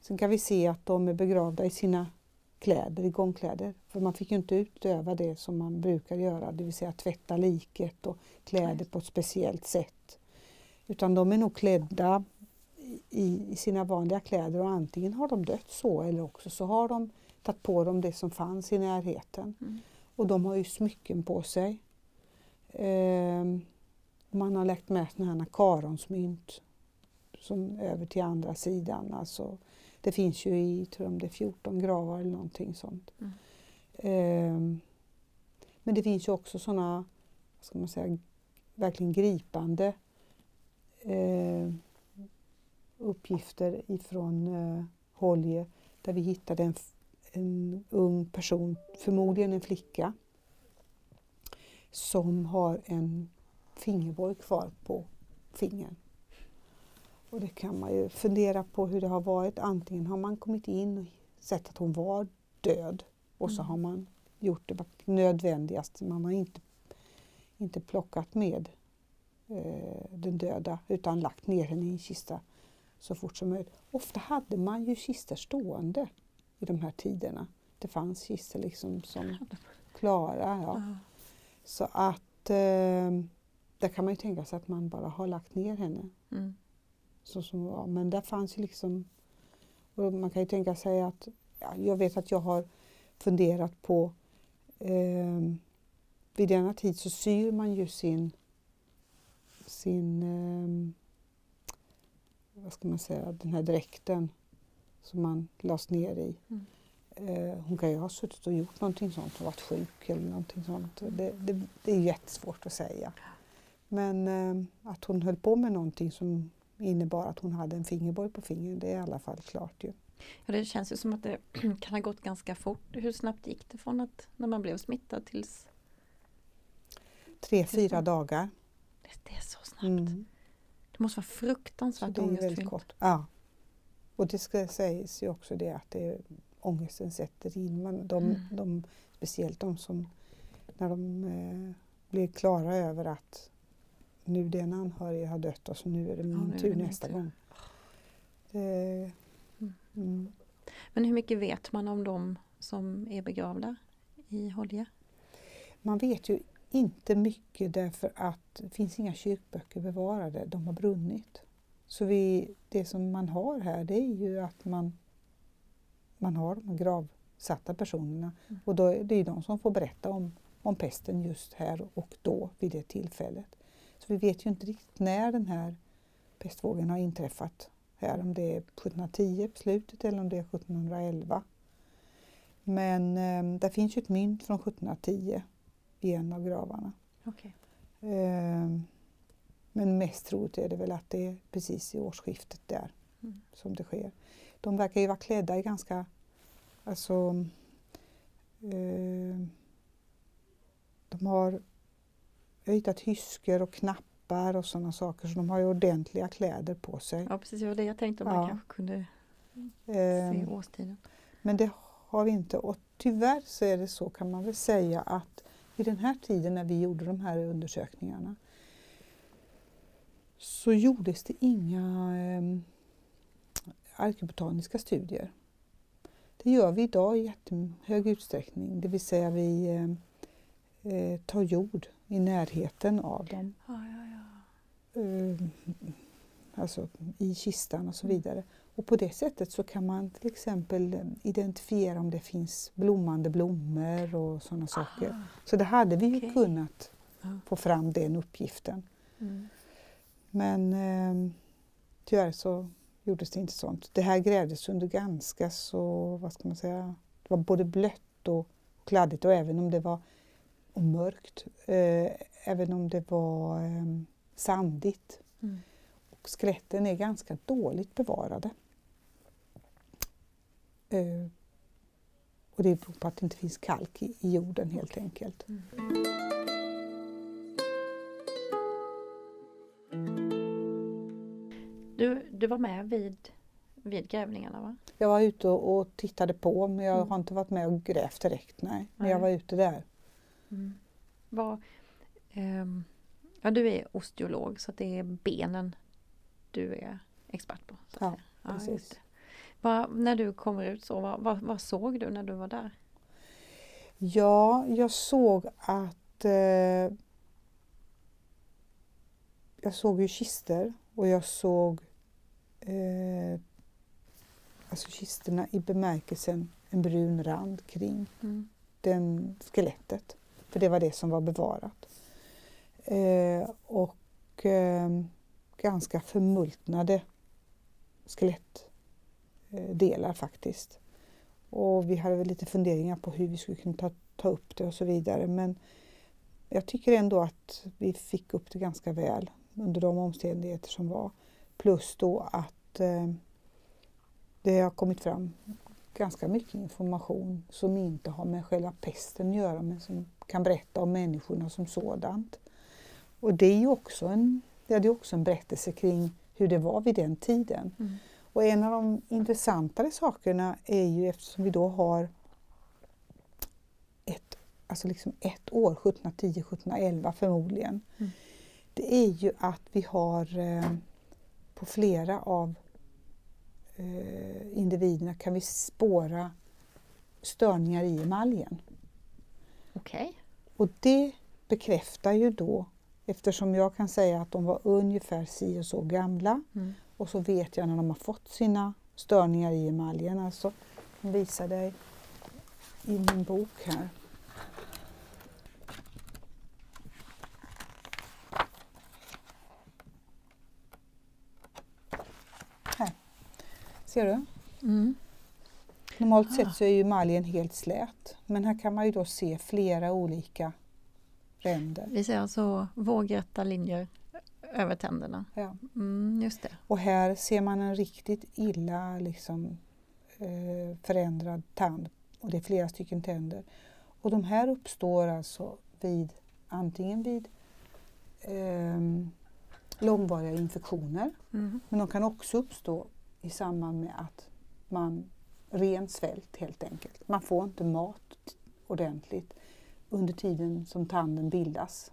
Sen kan vi se att de är begravda i sina kläder, i gångkläder. För man fick ju inte utöva det som man brukar göra, det vill säga tvätta liket och kläder på ett speciellt sätt. Utan de är nog klädda i, i sina vanliga kläder och antingen har de dött så eller också så har de tagit på dem det som fanns i närheten. Mm. Och de har ju smycken på sig. Ehm, man har lagt med sådana här karonsmynt som över till andra sidan. Alltså, det finns ju i, tror jag det är 14 gravar eller någonting sånt. Mm. Ehm, men det finns ju också sådana, ska man säga, verkligen gripande eh, uppgifter ifrån eh, Holje där vi hittade en, en ung person, förmodligen en flicka, som har en fingerborg kvar på fingern. Och det kan man ju fundera på hur det har varit. Antingen har man kommit in och sett att hon var död och så mm. har man gjort det nödvändigaste. Man har inte, inte plockat med eh, den döda utan lagt ner henne i en kista så fort som möjligt. Ofta hade man ju kistor stående i de här tiderna. Det fanns kistor liksom som klara. Ja. Så att eh, där kan man ju tänka sig att man bara har lagt ner henne. Mm. Så som var. Men där fanns ju liksom, man kan ju tänka sig att, ja, jag vet att jag har funderat på, eh, vid denna tid så syr man ju sin, sin eh, vad ska man säga, den här dräkten som man lades ner i. Mm. Eh, hon kan ju ha suttit och gjort någonting sånt och varit sjuk eller någonting sånt. Det, det, det är jättesvårt att säga. Men eh, att hon höll på med någonting som innebar att hon hade en fingerborg på fingret, det är i alla fall klart ju. Ja, det känns ju som att det *clears throat* kan ha gått ganska fort. Hur snabbt gick det från att när man blev smittad tills? Tre, fyra dagar. Det, är så snabbt. Mm. Det måste vara fruktansvärt ångestfyllt. kort. Ja. Och det ska sägas ju också det att det, ångesten sätter in. Man, de, mm. de, speciellt de som, när de eh, blir klara över att nu den anhöriga har dött och så nu är det min ja, tur nästa gång. Det, mm. mm. Men hur mycket vet man om de som är begravda i Holje? Man vet ju inte mycket därför att det finns inga kyrkböcker bevarade, de har brunnit. Så vi, det som man har här det är ju att man, man har de gravsatta personerna mm. och då är det är de som får berätta om, om pesten just här och då vid det tillfället. Så vi vet ju inte riktigt när den här pestvågen har inträffat här, om det är 1710 på slutet eller om det är 1711. Men eh, det finns ju ett mynt från 1710 i en av gravarna. Okay. Eh, men mest troligt är det väl att det är precis i årsskiftet där mm. som det sker. De verkar ju vara klädda i ganska, alltså eh, de har jag har hittat hyskor och knappar och sådana saker så de har ju ordentliga kläder på sig. Ja precis, det var det jag tänkte om ja. man kanske kunde se eh, årstiden. Men det har vi inte och tyvärr så är det så kan man väl säga att vid den här tiden när vi gjorde de här undersökningarna så gjordes det inga eh, arkebotaniska studier. Det gör vi idag i jättehög utsträckning, det vill säga vi eh, eh tar jord i närheten av dem. Ja, ja, ja. Eh, alltså i kistan och så vidare. Och på det sättet så kan man till exempel identifiera om det finns blommande blommor och sådana saker. Ah, Så det hade vi ju okej. kunnat få fram den uppgiften. Mm. Men eh, tyvärr så gjordes det inte sånt. Det här grävdes under ganska så, vad ska man säga, det var både blött och kladdigt och även om det var och mörkt, eh, även om det var eh, sandigt. Mm. Och skeletten är ganska dåligt bevarade. Eh, och det beror på att det inte finns kalk i, i jorden helt enkelt. Mm. Du, du var med vid, vid grävningarna va? Jag var ute och, och tittade på men jag Mm. har inte varit med och grävt direkt. Nej. Men Nej. jag var ute där. Mm. Vad, ehm, ja, du är osteolog så det är benen du är expert på. Ja, säga. ja precis. Vad, när du kommer ut så, vad, vad, vad såg du när du var där? Ja, jag såg att eh, jag såg ju kister och jag såg eh, alltså kisterna i bemärkelsen en brun rand kring Mm. den skelettet. För det var det som var bevarat. Eh, och eh, ganska förmultnade skelettdelar faktiskt. Och vi hade väl lite funderingar på hur vi skulle kunna ta, ta upp det och så vidare. Men jag tycker ändå att vi fick upp det ganska väl under de omständigheter som var. Plus då att eh, det har kommit fram ganska mycket information som inte har med själva pesten att göra men som kan berätta om människorna som sådant. Och det är också en, det är också en berättelse kring hur det var vid den tiden. Mm. Och en av de intressantare sakerna är ju eftersom vi då har ett, alltså liksom ett år, 1710, 1711 förmodligen. Mm. Det är ju att vi har eh, på flera av eh, individerna kan vi spåra störningar i emaljen. Okej. Och det bekräftar ju då, eftersom jag kan säga att de var ungefär si och så gamla Mm. och så vet jag när de har fått sina störningar i emaljen. Alltså, jag visar dig i min bok här. Här. Ser du? Mm. Normalt sett så är ju emaljen helt slät. Men här kan man ju då se flera olika ränder. Vi ser alltså vågrätta linjer över tänderna. Ja. Mm, just det. Och här ser man en riktigt illa liksom, eh, förändrad tand. Och det är flera stycken tänder. Och de här uppstår alltså vid antingen vid ehm, långvariga infektioner. Mm. Men de kan också uppstå i samband med att man ren svält helt enkelt. Man får inte mat ordentligt under tiden som tanden bildas.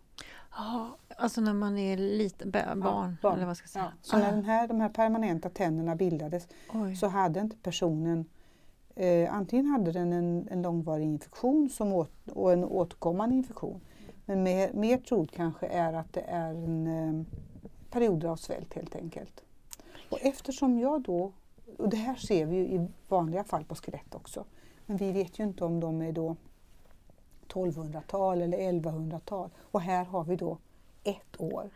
Ja, alltså när man är liten, barn, barn. eller vad ska jag säga. Ja. Så när den här, de här permanenta tänderna bildades oj. så hade inte personen eh, antingen hade den en, en långvarig infektion som åt, och en återkommande infektion. Men mer, mer troligt kanske är att det är en eh, perioder av svält helt enkelt. Och eftersom jag då, och det här ser vi ju i vanliga fall på skelett också, men vi vet ju inte om de är då 1200-tal eller 1100-tal. Och här har vi då ett år.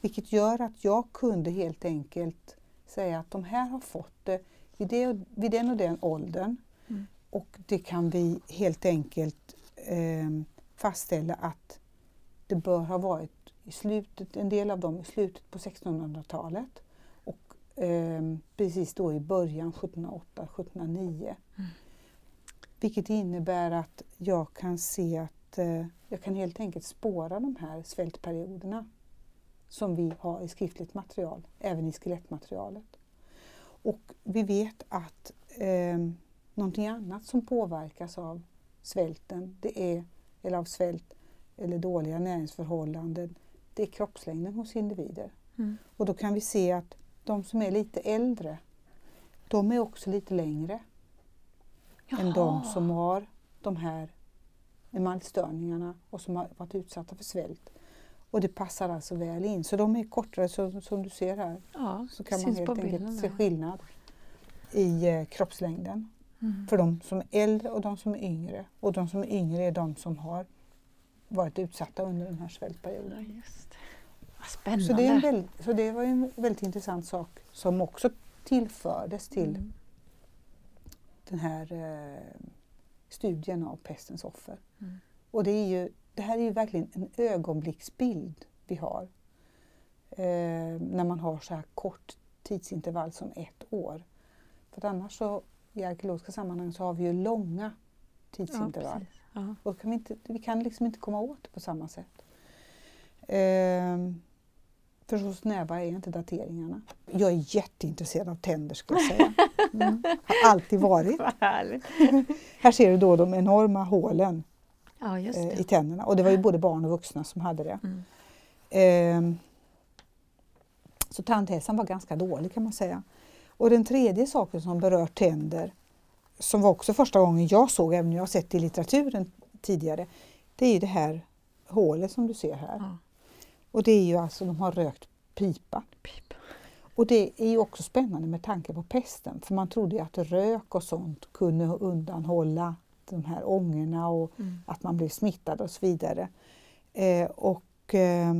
Vilket gör att jag kunde helt enkelt säga att de här har fått det vid, det, vid den och den åldern. Mm. Och det kan vi helt enkelt eh, fastställa att det bör ha varit i slutet, en del av dem i slutet på 1600-talet och eh, precis då i början 1708-1709. Mm. Vilket innebär att jag kan se att eh, jag kan helt enkelt spåra de här svältperioderna som vi har i skriftligt material, även i skelettmaterialet. Och vi vet att eh, någonting annat som påverkas av svälten, det är, eller av svält eller dåliga näringsförhållanden, det är kroppslängden hos individer. Mm. Och då kan vi se att de som är lite äldre, de är också lite längre än de som har de här emaljstörningarna och som har varit utsatta för svält. Och det passar alltså väl in. Så de är kortare, så, som du ser här, Ja, så kan man helt enkelt se skillnad i eh, kroppslängden. Mm. För de som är äldre och de som är yngre. Och de som är yngre är de som har varit utsatta under den här Ja, svältperioden. det. Vad spännande. Så det, är en så det var en väldigt intressant sak som också tillfördes till Mm. den här eh, studien av pestens offer. Mm. Och det, är ju, det här är ju verkligen en ögonblicksbild vi har. Eh, när man har så här kort tidsintervall som ett år. För att annars så i arkeologiska sammanhang så har vi ju långa tidsintervall. Ja. och kan vi, inte, vi kan liksom inte komma åt det på samma sätt. Eh, för så snäva är inte dateringarna. Jag är jätteintresserad av tänder skulle jag säga. *laughs* Mm. Har alltid varit. *laughs* Här ser du då de enorma hålen Ja, eh, i tänderna och det var ju både barn och vuxna som hade det. Mm. Ehm, så tandhälsan var ganska dålig kan man säga. Och den tredje saken som berör tänder, som var också första gången jag såg, även om jag har sett det i litteraturen tidigare, det är ju det här hålet som du ser här. Ja. Och det är ju alltså, de har rökt pipa. Pip. Och det är ju också spännande med tanke på pesten, för man trodde ju att rök och sånt kunde undanhålla de här ångorna och Mm. att man blev smittad och så vidare. Eh, och eh,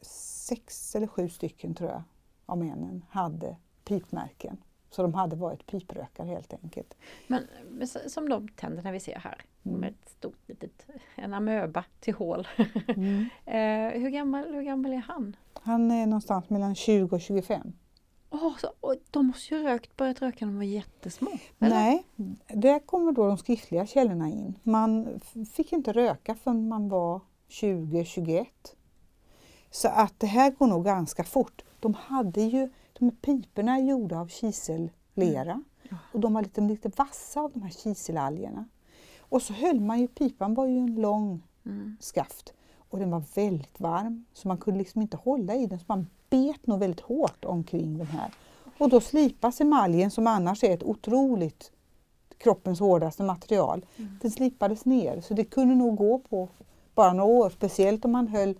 sex eller sju stycken tror jag av männen hade pipmärken. Så de hade varit piprökare helt enkelt. Men som de tänderna vi ser här Mm. med ett stort litet, en amöba till hål. Mm. *laughs* eh, hur, gammal, hur gammal är han? Han är någonstans mellan 20 och 25. Åh, så, och de måste ju rökt, börjat röka när de var jättesmå. eller? Nej, där kommer då de skriftliga källorna in. Man fick inte röka förrän man var 20-21. Så att det här går nog ganska fort. De hade ju, de piporna är gjorda av kisellera Ja. och de var lite, lite vassa av de här kiselalgerna. Och så höll man ju, pipan var ju en lång Mm. skaft och den var väldigt varm så man kunde liksom inte hålla i den så man bet nog väldigt hårt omkring den här. Och då slipas emaljen som annars är ett otroligt kroppens hårdaste material. Mm. Den slipades ner så det kunde nog gå på bara några år, speciellt om man höll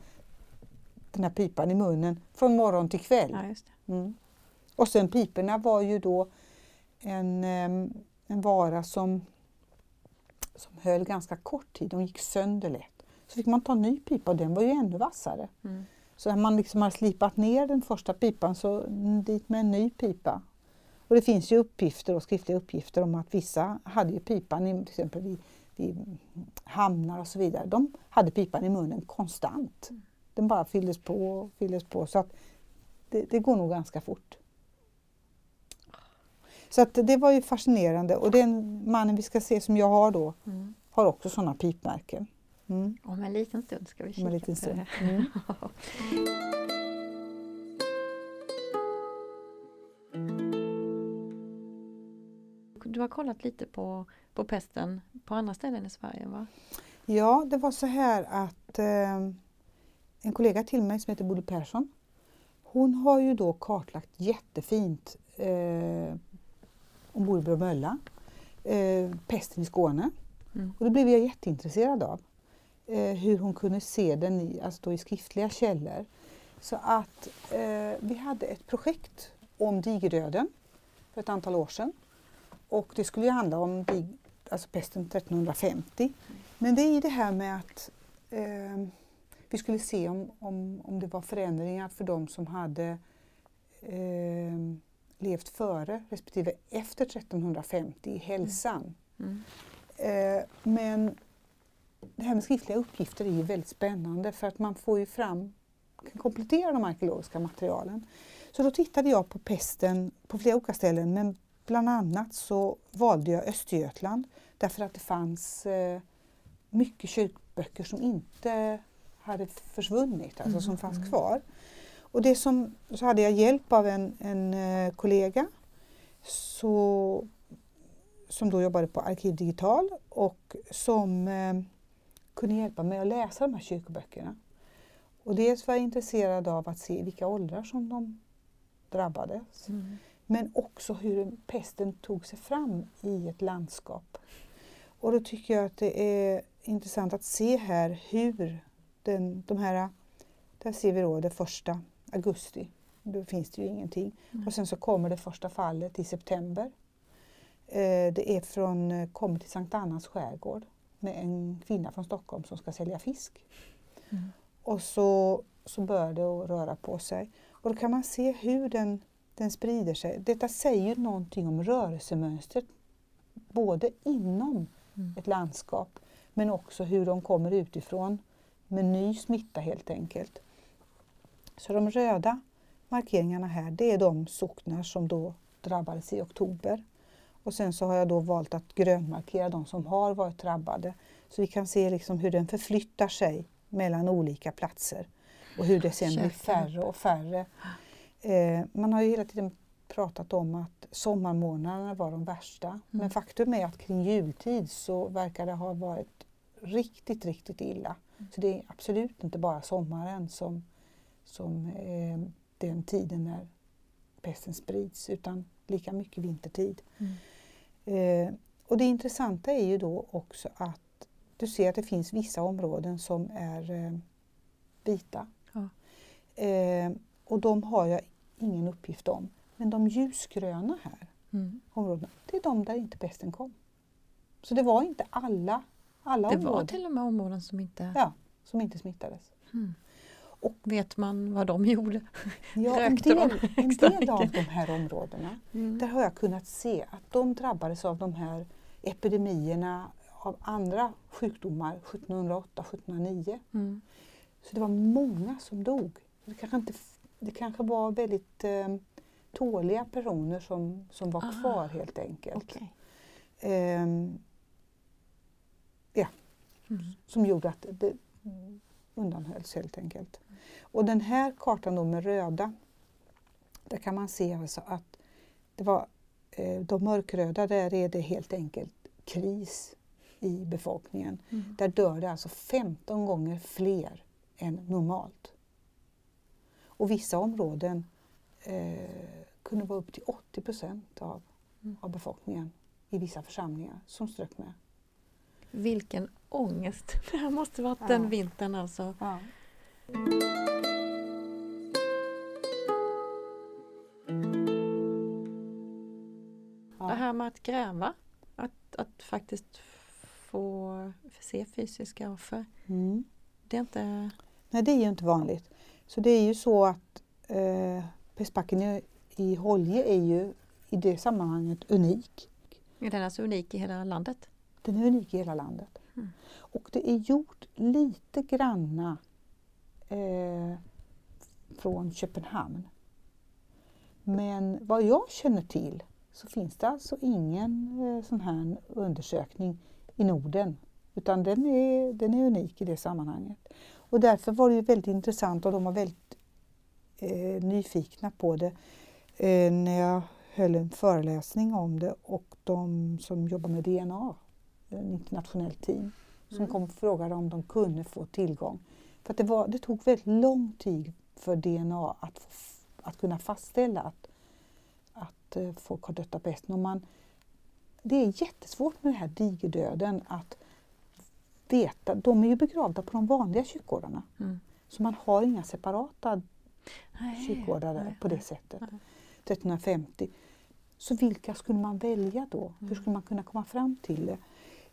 den här pipan i munnen från morgon till kväll. Ja. Mm. Och sen piporna var ju då en, em, en vara som, som höll ganska kort tid, de gick sönder lätt. Så fick man ta en ny pipa och den var ju ännu vassare. Mm. Så när man liksom har slipat ner den första pipan så dit med en ny pipa. Och det finns ju uppgifter och skriftliga uppgifter om att vissa hade ju pipan, i, till exempel vid, vid hamnar och så vidare, de hade pipan i munnen konstant. Den bara fylldes på och fylldes på. Så att det, det går nog ganska fort. Så att det var ju fascinerande och den mannen vi ska se som jag har då Mm. har också sådana pipmärken. Mm. Om en liten stund ska vi kika Om en liten på stund. det. Mm. Du har kollat lite på, på pesten på andra ställen i Sverige va? Ja, det var så här att eh, en kollega till mig som heter Bodil Persson, hon har ju då kartlagt jättefint eh, om bor i Bromölla, eh, pesten i Skåne. Mm. Och det blev jag jätteintresserad av. Eh, hur hon kunde se den i, alltså i skriftliga källor. Så att eh, vi hade ett projekt om digerdöden för ett antal år sedan. Och det skulle ju handla om dig, alltså pesten 1350. Men det är ju det här med att eh, vi skulle se om, om, om det var förändringar för de som hade eh, levt före respektive efter 1350 i hälsan. Mm. Eh, men det här med skriftliga uppgifter är ju väldigt spännande för att man får ju fram, kan komplettera de arkeologiska materialen. Så då tittade jag på pesten på flera olika ställen men bland annat så valde jag Östergötland därför att det fanns eh, mycket kyrkböcker som inte hade försvunnit, alltså som fanns kvar. Och det som, så hade jag hjälp av en, en eh, kollega så, som då jobbade på Arkiv Digital och som eh, kunde hjälpa mig att läsa de här kyrkoböckerna. Och dels var jag intresserad av att se vilka åldrar som de drabbades. Mm. Men också hur pesten tog sig fram i ett landskap. Och då tycker jag att det är intressant att se här hur den, de här, där ser vi då det första augusti, då finns det ju ingenting. Mm. Och sen så kommer det första fallet i september. Eh, det är från, kommer till Sankt Annas skärgård med en kvinna från Stockholm som ska sälja fisk. Mm. Och så, så börjar det att röra på sig. Och då kan man se hur den, den sprider sig. Detta säger någonting om rörelsemönstret både inom mm. ett landskap men också hur de kommer utifrån med ny smitta helt enkelt. Så de röda markeringarna här, det är de socknar som då drabbades i oktober. Och sen så har jag då valt att grönmarkera de som har varit drabbade. Så vi kan se liksom hur den förflyttar sig mellan olika platser och hur det sen blir färre och färre. Eh, man har ju hela tiden pratat om att sommarmånaderna var de värsta. Mm. Men faktum är att kring jultid så verkar det ha varit riktigt, riktigt illa. Så det är absolut inte bara sommaren som, som eh, den tiden när pesten sprids utan lika mycket vintertid. Mm. Eh, och det intressanta är ju då också att du ser att det finns vissa områden som är eh, vita. Ja. Eh, och de har jag ingen uppgift om. Men de ljusgröna här mm. områdena, det är de där inte pesten kom. Så det var inte alla, alla det områden. Var till och med områden som inte, ja, som inte smittades. Mm. Och vet man vad de gjorde? Ja, en del, de en del av de här områdena, mm. där har jag kunnat se att de drabbades av de här epidemierna av andra sjukdomar 1708-1709. Mm. Så det var många som dog. Det kanske, inte, det kanske var väldigt eh, tåliga personer som, som var Aha. kvar helt enkelt. Okay. Eh, ja, mm. som gjorde att det undanhölls helt enkelt. Och den här kartan då med röda, där kan man se alltså att det var eh, de mörkröda, där är det helt enkelt kris i befolkningen. Mm. Där dör det alltså 15 gånger fler än normalt. Och vissa områden eh, kunde vara upp till 80 procent av, mm. av befolkningen i vissa församlingar som strök med. Vilken ångest *laughs* det här måste varit ja. den vintern alltså. Ja. Det här med att gräva, att, att faktiskt få se fysiska offer. Mm. Det är inte... Nej, det är ju inte vanligt. Så det är ju så att eh, Pestbacken i, i Holje är ju i det sammanhanget unik. Är den alltså unik i hela landet? Den är unik i hela landet. Mm. Och det är gjort lite granna eh, från Köpenhamn. Men vad jag känner till så finns det alltså ingen eh, sån här undersökning i Norden. Utan den är, den är unik i det sammanhanget. Och därför var det ju väldigt intressant och de var väldigt eh, nyfikna på det eh, när jag höll en föreläsning om det och de som jobbar med DNA, en internationell team, som mm. kom och frågade om de kunde få tillgång. För det, var, det tog väldigt lång tid för DNA att, att kunna fastställa att, att eh, folk har dött av pesten. det är jättesvårt med den här digerdöden att veta. De är ju begravda på de vanliga kyrkogårdarna. Mm. Så man har inga separata kyrkogårdar på det sättet. Nej. 1350. Så vilka skulle man välja då? Mm. Hur skulle man kunna komma fram till det?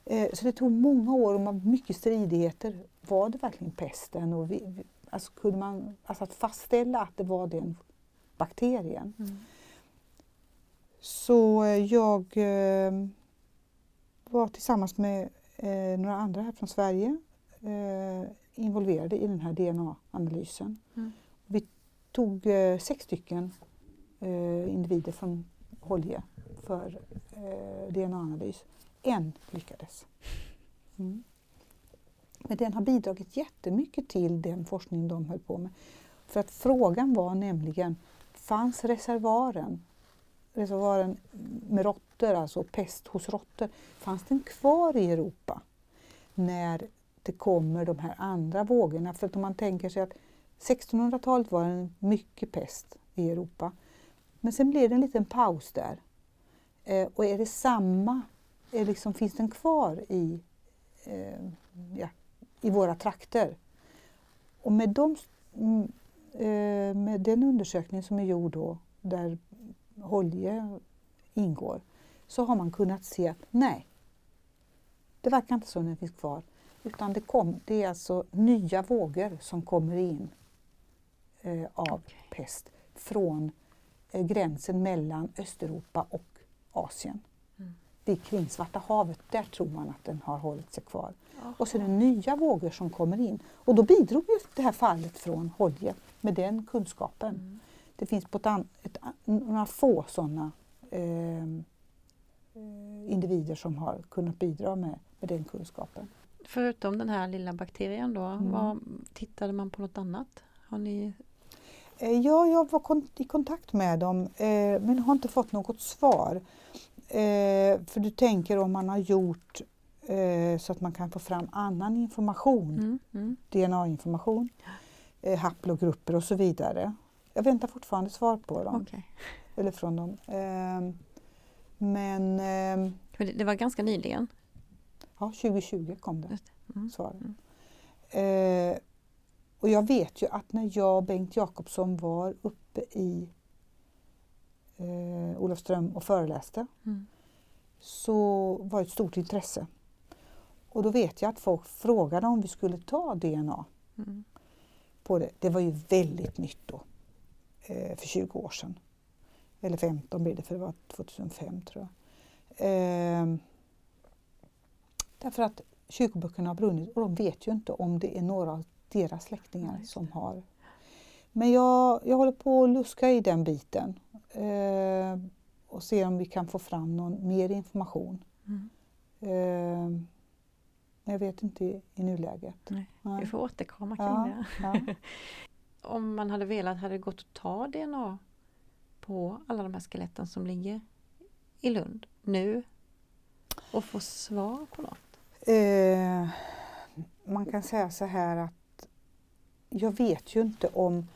Eh, så det tog många år och mycket stridigheter. Var det verkligen pesten? Och vi, alltså kunde man, alltså att fastställa att det var den bakterien. Mm. Så eh, jag eh, var tillsammans med eh, några andra här från Sverige eh, involverade i den här DNA-analysen. Mm. Vi tog sex stycken individer från Holje för DNA-analys en lyckades. Mm. Men den har bidragit jättemycket till den forskning de höll på med. För att frågan var nämligen, fanns reservoaren, reservoaren med råttor, alltså pest hos råttor, fanns den kvar i Europa när det kommer de här andra vågorna? För att om man tänker sig att 1600-talet var det mycket pest i Europa Men sen blev det en liten paus där. Eh, och är det samma, är liksom, finns den kvar i, eh, ja, i våra trakter? Och med, de, mm, eh, med den undersökning som är gjord då, där Holje ingår, så har man kunnat se att nej, det verkar inte som den finns kvar. Utan det, kom, det är alltså nya vågor som kommer in eh, av pest från eh, gränsen mellan Östeuropa och Asien. Mm. Vid kring Svarta havet, där tror man att den har hållit sig kvar. Aha. Och så är det nya vågor som kommer in. Och då bidrog ju det här fallet från Holje med den kunskapen. Mm. Det finns på ett, an, ett, några få sådana eh, individer som har kunnat bidra med, med den kunskapen. Förutom den här lilla bakterien då, mm. vad, tittade man på något annat? Har ni... Eh, ja, jag var i kontakt med dem eh, men har inte fått något svar. Eh, för du tänker om man har gjort så att man kan få fram annan information, mm. Mm. DNA-information, haplogrupper och så vidare. Jag väntar fortfarande svar på dem. Okay. Eller från dem. Men... Det var ganska nyligen? Ja, 2020 kom det mm. svaret. Mm. Eh, och jag vet ju att när jag och Bengt Jakobsson var uppe i eh, Olofström och föreläste mm. så var det ett stort intresse. Och då vet jag att folk frågade om vi skulle ta DNA mm. på det. Det var ju väldigt nytt då, eh, för 20 år sedan. Eller 15 blev det, för det var 2005 tror jag. Eh, Därför att kyrkoböckerna har brunnit och de vet ju inte om det är några av deras släktingar som har. Men jag, jag håller på att luska i den biten eh, och se om vi kan få fram någon mer information. Mm. Eh, jag vet inte i, i nuläget. Nej. Nej. Vi får återkomma kring ja, det. Ja. *laughs* om man hade velat, hade det gått att ta DNA på alla de här skeletten som ligger i Lund nu och få svar på något? Eh, man kan säga så här att jag vet ju inte om,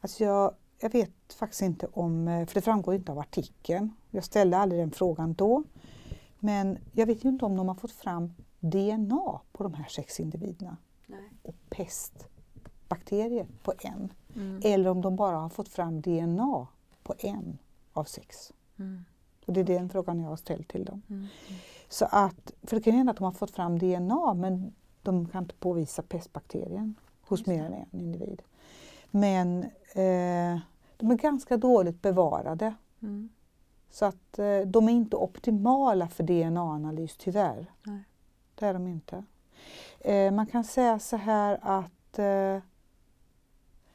alltså jag, jag vet faktiskt inte om, eh, för det framgår inte av artikeln. Jag ställde aldrig den frågan då. Men jag vet ju inte om de har fått fram DNA på de här sex individerna. Nej. Och pestbakterier på en. Mm. Eller om de bara har fått fram DNA på en av sex. Mm. Och det är den frågan jag har ställt till dem. Mm. Så att, för det kan hända att de har fått fram DNA men de kan inte påvisa pestbakterien hos mer än en individ. Men eh, de är ganska dåligt bevarade. Mm. Så att eh, de är inte optimala för DNA-analys tyvärr. Nej. Det är de inte. Eh, man kan säga så här att eh,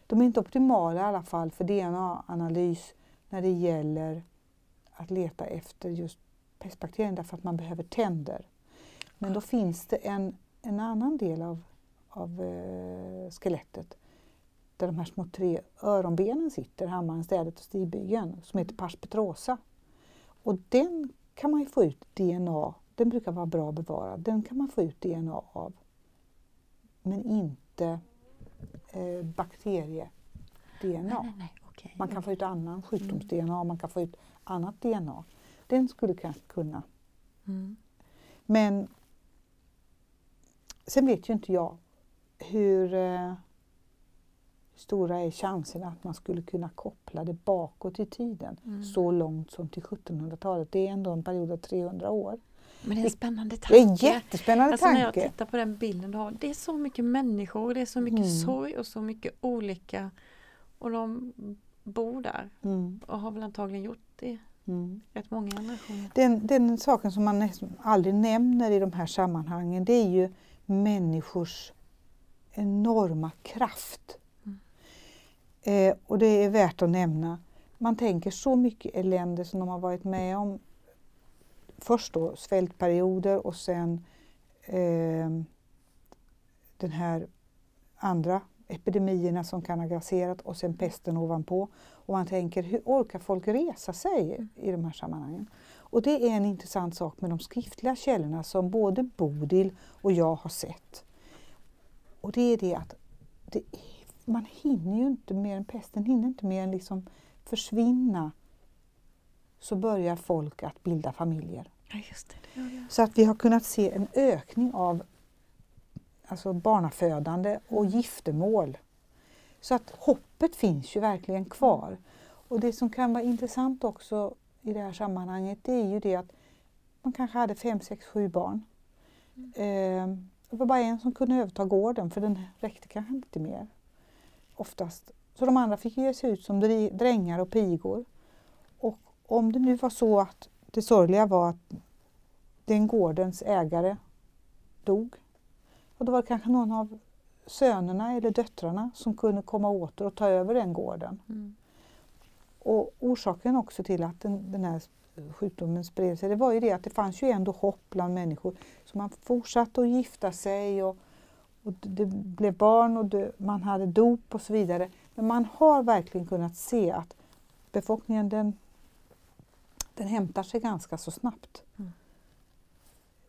de är inte optimala i alla fall för DNA-analys när det gäller att leta efter just pestbakterien därför att man behöver tänder. Men då finns det en, en annan del av, av eh, skelettet där de här små tre öronbenen sitter, hammaren, städet och stigbygeln, som heter pars petrosa. Och den kan man ju få ut DNA, den brukar vara bra bevarad, den kan man få ut DNA av. Men inte eh, bakterie-DNA. Okay. Man kan få ut annan sjukdoms-DNA, man kan få ut annat DNA. Den skulle kanske kunna. Mm. Men sen vet ju inte jag hur eh, stora är chanserna att man skulle kunna koppla det bakåt i tiden mm. så långt som till 1700-talet. Det är ändå en period av 300 år. Men det är en spännande tanke. Det är en jättespännande alltså tanke. När jag tittar på den bilden du har, det är så mycket människor, det är så mycket mm. sorg och så mycket olika och de bor där mm. och har väl antagligen gjort det Mm. Rätt många generationer. Den, den saken som man nästan aldrig nämner i de här sammanhangen det är ju människors enorma kraft. Eh, och det är värt att nämna. Man tänker så mycket elände som de har varit med om. Först då svältperioder och sen eh, den här andra epidemierna som kan ha grasserat och sen pesten ovanpå. Och man tänker, hur orkar folk resa sig i de här sammanhangen? Och det är en intressant sak med de skriftliga källorna som både Bodil och jag har sett. Och det är det att det man hinner ju inte mer än pesten hinner inte mer än liksom försvinna så börjar folk att bilda familjer. Ja, just det. gör jag. Så att vi har kunnat se en ökning av alltså barnafödande och giftermål. Så att hoppet finns ju verkligen kvar. Och det som kan vara intressant också i det här sammanhanget det är ju det att man kanske hade fem, sex, sju barn. Eh, det var bara en som kunde överta gården för den räckte kanske inte mer. Oftast. Så de andra fick ge sig ut som drängar och pigor. Och om det nu var så att det sorgliga var att den gårdens ägare dog. Och då var det kanske någon av sönerna eller döttrarna som kunde komma åter och ta över den gården. Mm. Och orsaken också till att den, den här sjukdomen spred sig, det var ju det att det fanns ju ändå hopp bland människor. Så man fortsatte att gifta sig och, och det blev barn och det, man hade dop och så vidare. Men man har verkligen kunnat se att befolkningen den, den hämtar sig ganska så snabbt. Mm.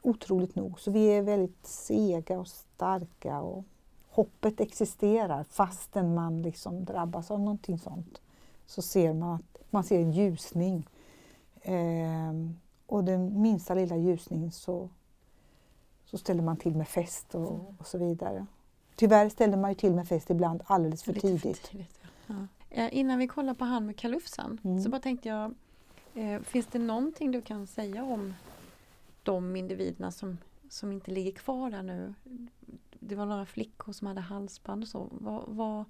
Otroligt nog. Så vi är väldigt sega och starka och hoppet existerar fastän man liksom drabbas av någonting sånt. Så ser man att man ser en ljusning. Ehm, och den minsta lilla ljusningen så, så ställer man till med fest och, och så vidare. Tyvärr ställer man ju till med fest ibland alldeles för Lite tidigt. tidigt ja. Ja. Eh, Innan vi kollar på han med kalufsen Mm. så bara tänkte jag, eh, finns det någonting du kan säga om de individerna som, som inte ligger kvar där nu? Det var några flickor som hade halsband och så. Vad, vad,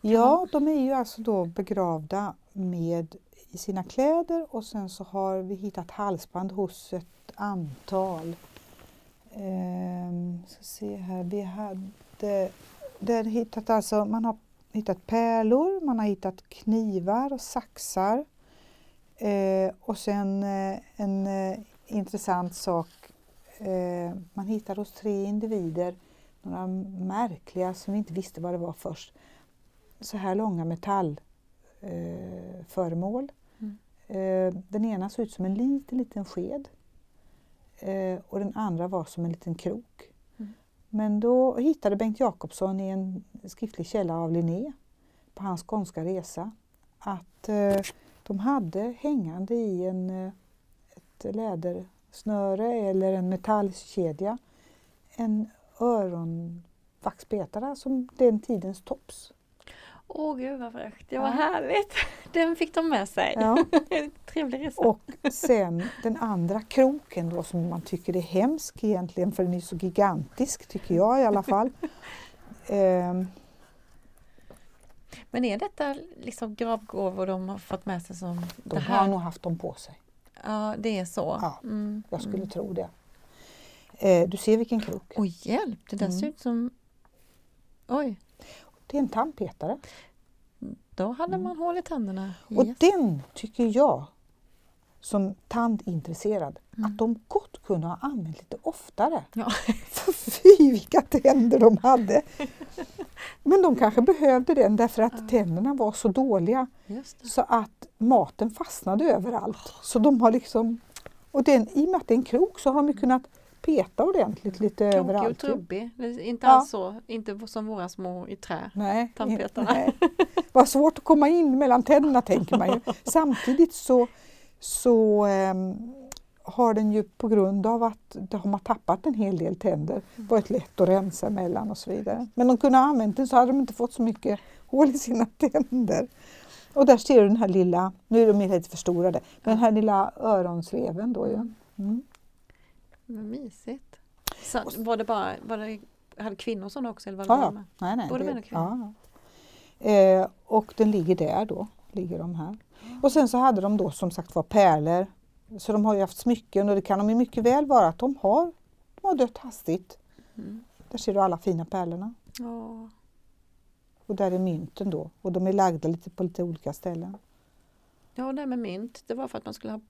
Ja, de är ju alltså då begravda med i sina kläder och sen så har vi hittat halsband hos ett antal. Ehm, ska se här, vi hade där hittat alltså, man har hittat pärlor, man har hittat knivar och saxar. Eh, och sen eh, en eh, intressant sak, eh, man hittar hos tre individer några märkliga som vi inte visste vad det var först så här långa metallföremål. Eh. Mm. eh, den ena såg ut som en liten, liten sked och den andra var som en liten krok. Mm. Men då hittade Bengt Jakobsson i en skriftlig källa av Linné på hans skånska resa att eh, de hade hängande i en, eh, ett lädersnöre eller en metallkedja en öronvaxbetare som den tidens tops. Åh gud vad fräckt, det var Ja. härligt! *laughs* Den fick de med sig. Ja. *laughs* Trevlig resa. Och sen den andra kroken då som man tycker är hemsk egentligen för den är så gigantisk tycker jag i alla fall. *laughs* Ehm, Men är detta liksom gravgåvor de har fått med sig som de det har här? nog haft dem på sig. Ja, det är så. Ja, Mm, Jag skulle mm. tro det. Eh, du ser vilken krok. Oj, hjälp! Det där Mm. ser ut som... Oj, Det är en tandpetare. då hade Mm. man hål i tänderna. Och Yes. den tycker jag som tandintresserad Mm. att de gott kunde ha använt lite oftare. Ja. *laughs* För fy vilka tänder de hade! Men de kanske behövde den därför att Ja. tänderna var så dåliga så att maten fastnade överallt. Så de har liksom, och den, i och med att det är en krok så har de ju kunnat peta ordentligt lite Krokig och överallt. ju. trubbig. Inte Ja. alls så, inte som våra små i trä. Nej, Tandpetarna. nej. Vad svårt att komma in mellan tänderna tänker man ju. *laughs* Samtidigt så, så ehm, har den ju på grund av att de har tappat en hel del tänder varit lätt att rensa mellan och så vidare. Men de kunde ha använt den så hade de inte fått så mycket hål i sina *laughs* tänder. Och där ser du den här lilla, nu är de lite förstorade, men den här lilla öronsveven då ju. Mm. Vad mysigt. Så, var det bara, var det, hade kvinnor sådana också? Eller var det Ja, med? Nej, nej, Både det- män och kvinnor? ja. Eh, och den ligger där då, ligger de här. Och sen så hade de då som sagt var pärlor. Så de har ju haft smycken och det kan de ju mycket väl vara att de har, de har dött hastigt. Mm. Där ser du alla fina pärlorna. Ja. Och där är mynten då och de är lagda lite på lite olika ställen. ja, det här med mynt, det var för att man skulle ha...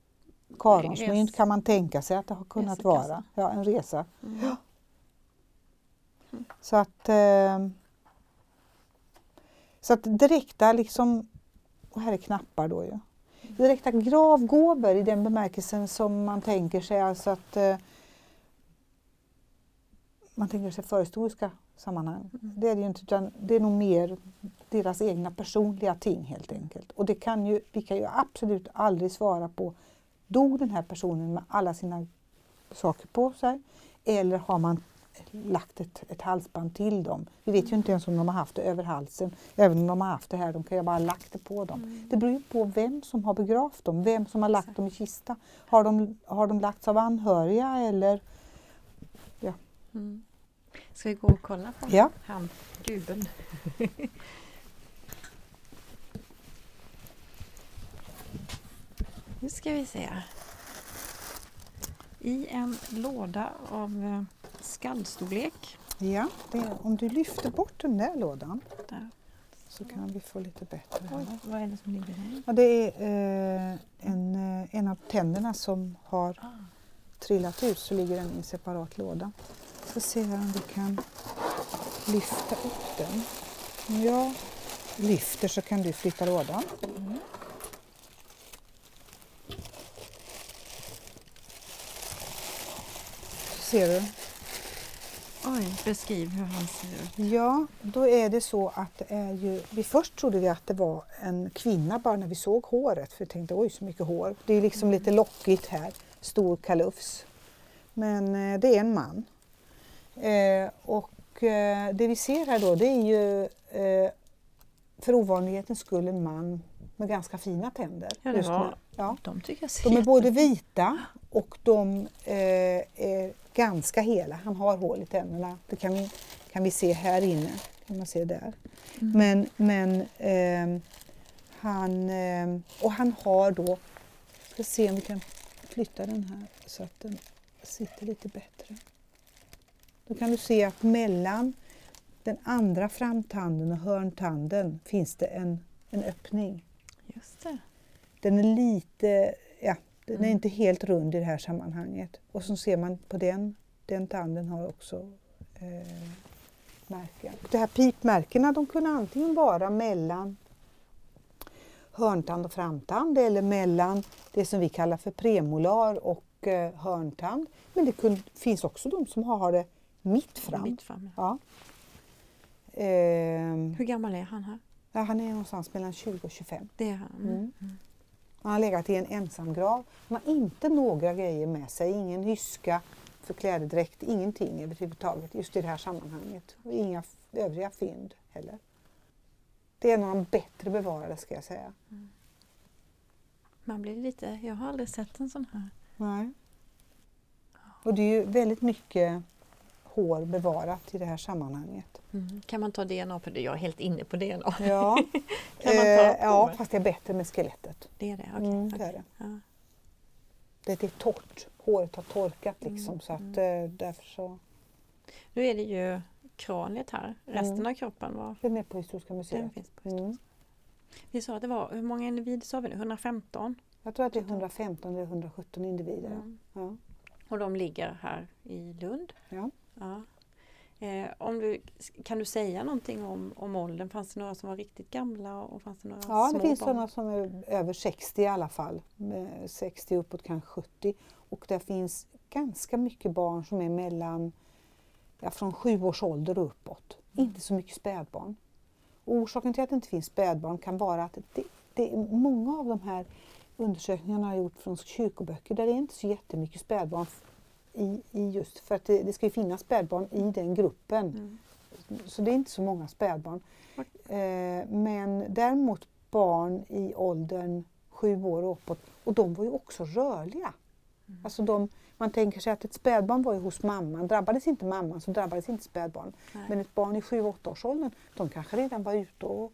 Karonsmynt kan man tänka sig att det har kunnat Resekassa. vara. Ja, en resa. Mm. Så att, eh, så att direkta liksom, och här är knappar då ju. Direkta gravgåvor i den bemärkelsen som man tänker sig, alltså att eh, man tänker sig förhistoriska sammanhang. Mm. Det är det ju inte, utan det är nog mer deras egna personliga ting helt enkelt. Och det kan ju, vi kan ju absolut aldrig svara på, dog den här personen med alla sina saker på sig? Eller har man lagt ett, ett halsband till dem? Vi vet ju inte ens om de har haft det över halsen. Även om de har haft det här, de kan ju bara ha lagt det på dem. Mm. Det beror ju på vem som har begravt dem, vem som har lagt dem i kista. Har de, har de lagts av anhöriga eller? Mm. Ska vi gå och kolla på Ja. han, gubben? *laughs* nu ska vi se. I en låda av eh, skallstorlek. Ja, det, om du lyfter bort den där lådan Där. så kan vi få lite bättre. Oj, här. vad är det som ligger där? Ja, det är eh, en, eh, en av tänderna som har Ah. trillat ut så ligger den i en separat låda. Så se här om vi kan lyfta upp den. Om jag lyfter så kan du flytta lådan. Mm. Ser du. Oj, beskriv hur han ser ut. Ja, då är det så att det är ju... Vi först trodde vi att det var en kvinna bara när vi såg håret. För vi tänkte oj så mycket hår. Det är liksom lite lockigt här. Stor kalufs. Men eh, det är en man. Eh, och eh, det vi ser här då det är ju eh, för ovanlighetens skull en man med ganska fina tänder. Ja, det var-. Ja. De tycker jag ser De är både vita och de eh, är ganska hela. Han har hål i tänderna. Det kan vi, kan vi se här inne. Kan man se där. Mm. Men, men ehm, han, ehm, och han har då, ska se om vi kan flytta den här så att den sitter lite bättre. Då kan du se att mellan den andra framtanden och hörntanden finns det en, en öppning. Just det. Den är lite, den är Mm. inte helt rund i det här sammanhanget. Och så ser man på den, den tanden har också eh, märken. De här pipmärkena de kunde antingen vara mellan hörntand och framtand eller mellan det som vi kallar för premolar och eh, hörntand. Men det kun, finns också de som har det mitt fram. Mitt fram. Ja. Ehm, Hur gammal är han här? ja, han är någonstans mellan 20 och 25. Det är han. Mm. Han har legat i en ensamgrav. Han har inte några grejer med sig, ingen hyska för klädedräkt, ingenting överhuvudtaget just i det här sammanhanget. Och inga övriga fynd heller. Det är en av de bättre bevarade ska jag säga. Man blir lite, jag har aldrig sett en sån här. Nej. Och det är ju väldigt mycket hår bevarat i det här sammanhanget. Kan man ta DNA på det? Jag är helt inne på DNA. Ja, *laughs* Kan man ta eh, på ja fast det är bättre med skelettet. Det är det? Okej. Mm, det okej. är det. Ja. Det är torrt. Håret har torkat liksom Mm, så att eh, därför så. Nu är det ju kraniet här. Resten Mm. av kroppen var, Den är på Historiska den museet. finns på Mm. Vi sa att det var, hur många individer sa vi nu? 115? Jag tror att det är 115 eller 117 individer. Mm. Ja. Och de ligger här i Lund. Ja. Ja. Eh, om du, kan du säga någonting om, om åldern? Fanns det några som var riktigt gamla och fanns det några Ja, det finns barn? sådana som är över 60 i alla fall. Med 60 uppåt kanske 70. Och det finns ganska mycket barn som är mellan ja, från sju års ålder och uppåt. Mm. Inte så mycket spädbarn. Och orsaken till att det inte finns spädbarn kan vara att det, det många av de här undersökningarna har gjort från kyrkoböcker där det är inte så jättemycket spädbarn i, i just för att det, det ska ju finnas spädbarn i den gruppen. Mm. Så det är inte så många spädbarn. Eh, men däremot barn i åldern sju år och uppåt, och de var ju också rörliga. Mm. Alltså de, man tänker sig att ett spädbarn var ju hos mamman, drabbades inte mamman så drabbades inte spädbarn. Nej. Men ett barn i sju åtta års åldern, de kanske redan var ute och,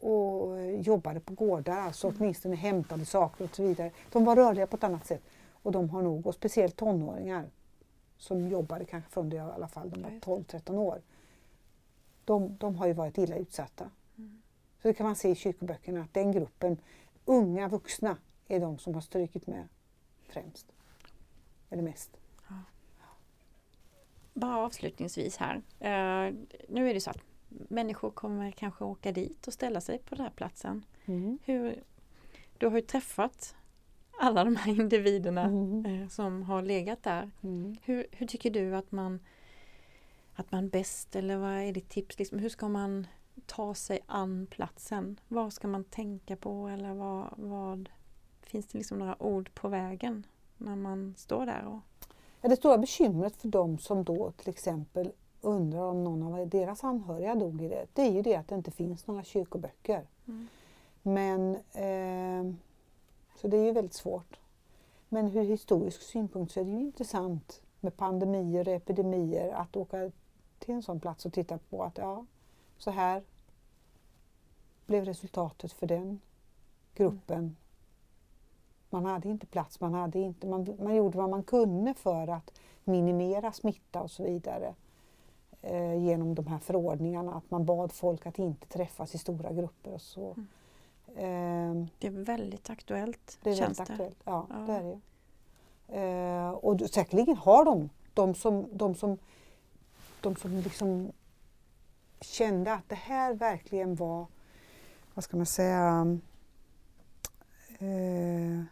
och eh, jobbade på gårdar, alltså Mm. åtminstone hämtade saker och så vidare. De var rörliga på ett annat sätt. Och de har nog, och speciellt tonåringar som jobbade kanske från det i alla fall, de Ja, var just 12-13 år. De, de har ju varit illa utsatta. Mm. Så det kan man se i kyrkoböckerna att den gruppen, unga vuxna, är de som har strykit med främst. Eller mest. Bara avslutningsvis här. Eh, nu är det så att människor kommer kanske åka dit och ställa sig på den här platsen. Hur, du har ju träffat alla de här individerna Mm. eh, som har legat där. Mm. Hur, hur tycker du att man att man bäst, eller vad är ditt tips? Liksom, hur ska man ta sig an platsen? Vad ska man tänka på eller vad, vad finns det liksom några ord på vägen när man står där? Och... Ja, det stora bekymret för dem som då till exempel undrar om någon av deras anhöriga dog i det, det är ju det att det inte finns några kyrkoböcker. Mm. Men, eh, så det är ju väldigt svårt. Men ur historisk synpunkt så är det ju intressant med pandemier och epidemier att åka till en sån plats och titta på att ja, så här blev resultatet för den gruppen. Man hade inte plats, man, hade inte, man, man gjorde vad man kunde för att minimera smitta och så vidare eh, genom de här förordningarna. Att man bad folk att inte träffas i stora grupper och så. Mm. Eh, Det är väldigt aktuellt, det är väldigt aktuellt. Ja, Ja. det är det. Eh, och då- säkerligen har de, de som, de som, de som liksom kände att det här verkligen var, vad ska man säga, eh,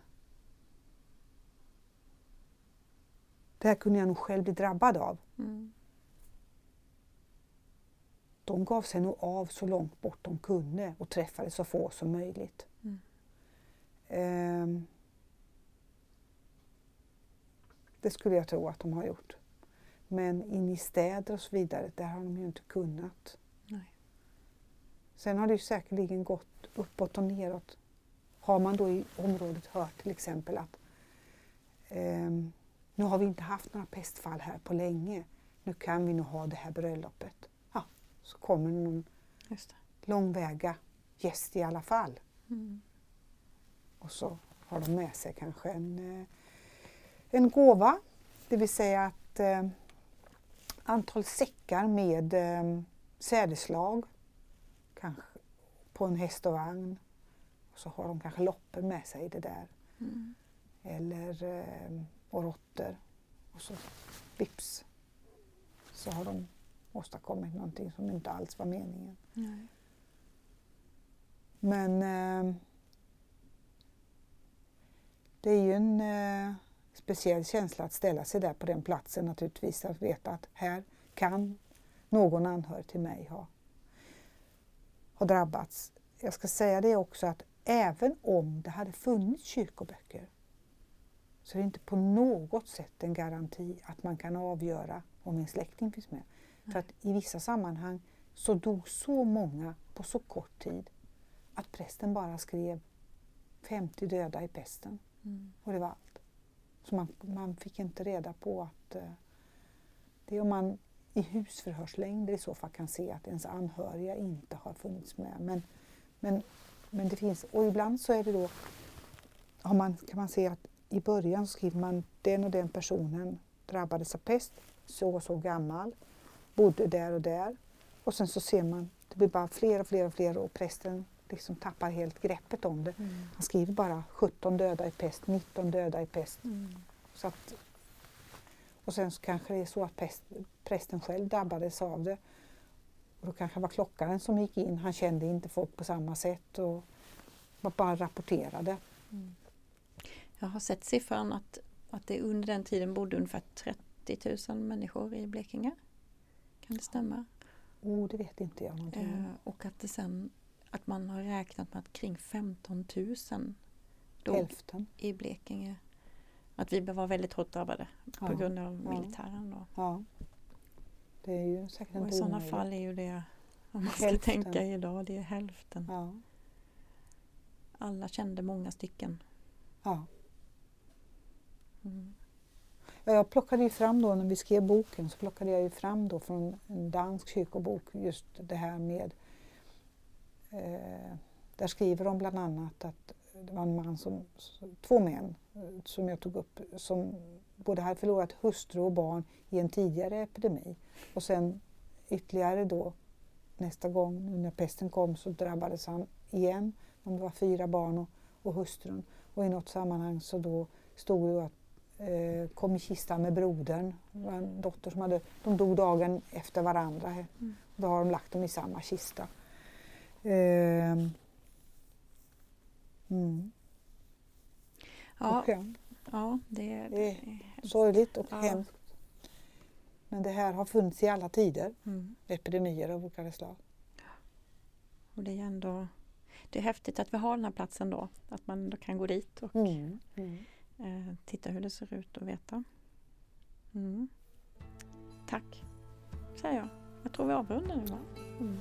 det här kunde jag nog själv bli drabbad av. Mm. De gav sig nog av så långt bort de kunde och träffade så få som möjligt. Mm. Ehm, det skulle jag tro att de har gjort. Men in i städer och så vidare, där har de ju inte kunnat. Nej. Sen har det ju säkerligen gått uppåt och neråt. Har man då i området hört till exempel att ehm, nu har vi inte haft några pestfall här på länge. Nu kan vi nog ha det här bröllopet. Så kommer någon långväga gäst i alla fall. Mm. Och så har de med sig kanske en, eh, en gåva. Det vill säga att eh, antal säckar med eh, sädeslag. Kanske på en häst och vagn. Och så har de kanske loppor med sig i det där. Mm. Eller eh, och råttor. Och så vips så har de åstadkommit någonting som inte alls var meningen. Nej. Men eh, det är ju en eh, speciell känsla att ställa sig där på den platsen naturligtvis. Att veta att här kan någon anhörig till mig ha, ha drabbats. Jag ska säga det också att även om det hade funnits kyrkoböcker så är det inte på något sätt en garanti att man kan avgöra om en släkting finns med. För att i vissa sammanhang så dog så många på så kort tid att prästen bara skrev 50 döda i pesten Mm. och det var allt. Så man, man fick inte reda på att eh, det är om man i husförhörslängder i så fall kan se att ens anhöriga inte har funnits med. Men, men, men det finns, och ibland så är det då, har man, kan man se att i början skriver man den och den personen drabbades av pest, så och så gammal, bodde där och där. Och sen så ser man, det blir bara fler och fler och fler och prästen liksom tappar helt greppet om det. Mm. Han skriver bara 17 döda i pest, 19 döda i pest. Mm. Så att, och sen så kanske det är så att pest, prästen själv drabbades av det. Och då kanske det var klockaren som gick in, han kände inte folk på samma sätt och bara rapporterade. Mm. Jag har sett siffran att, att det under den tiden bodde ungefär 30 000 människor i Blekinge. Kan det stämma? Oh, det vet inte jag någonting. Eh, och att det sen att man har räknat med att kring 15 000 dog Hälften. i Blekinge. Att vi var väldigt hårt drabbade på Ja, grund av militären. Då. Ja. Det är ju säkert Och i sådana omöjligt. fall är ju det, om man ska Hälften. tänka idag, det är hälften. Ja. Alla kände många stycken. Ja. Mm. Jag plockade ju fram då när vi skrev boken så plockade jag ju fram då från en dansk kyrkobok just det här med eh, där skriver de bland annat att det var en man som, två män eh, som jag tog upp som både hade förlorat hustru och barn i en tidigare epidemi och sen ytterligare då nästa gång nu när pesten kom så drabbades han igen. Om det var fyra barn och, och hustrun och i något sammanhang så då stod det att eh, kom i kistan med brodern. Det var en dotter som hade, de dog dagen efter varandra. Mm. Då har de lagt dem i samma kista. Ehm. Mm. Ja, Och, ja, ja, det, är det är sorgligt och Ja. hemskt. Men det här har funnits i alla tider, Mm. epidemier av olika slag. Och det är ändå det är häftigt att vi har den här platsen då. Att man då kan gå dit och Mm. Mm eh, titta hur det ser ut och veta. Mm. Tack, säger jag. Jag tror vi avrundar nu va? Mm.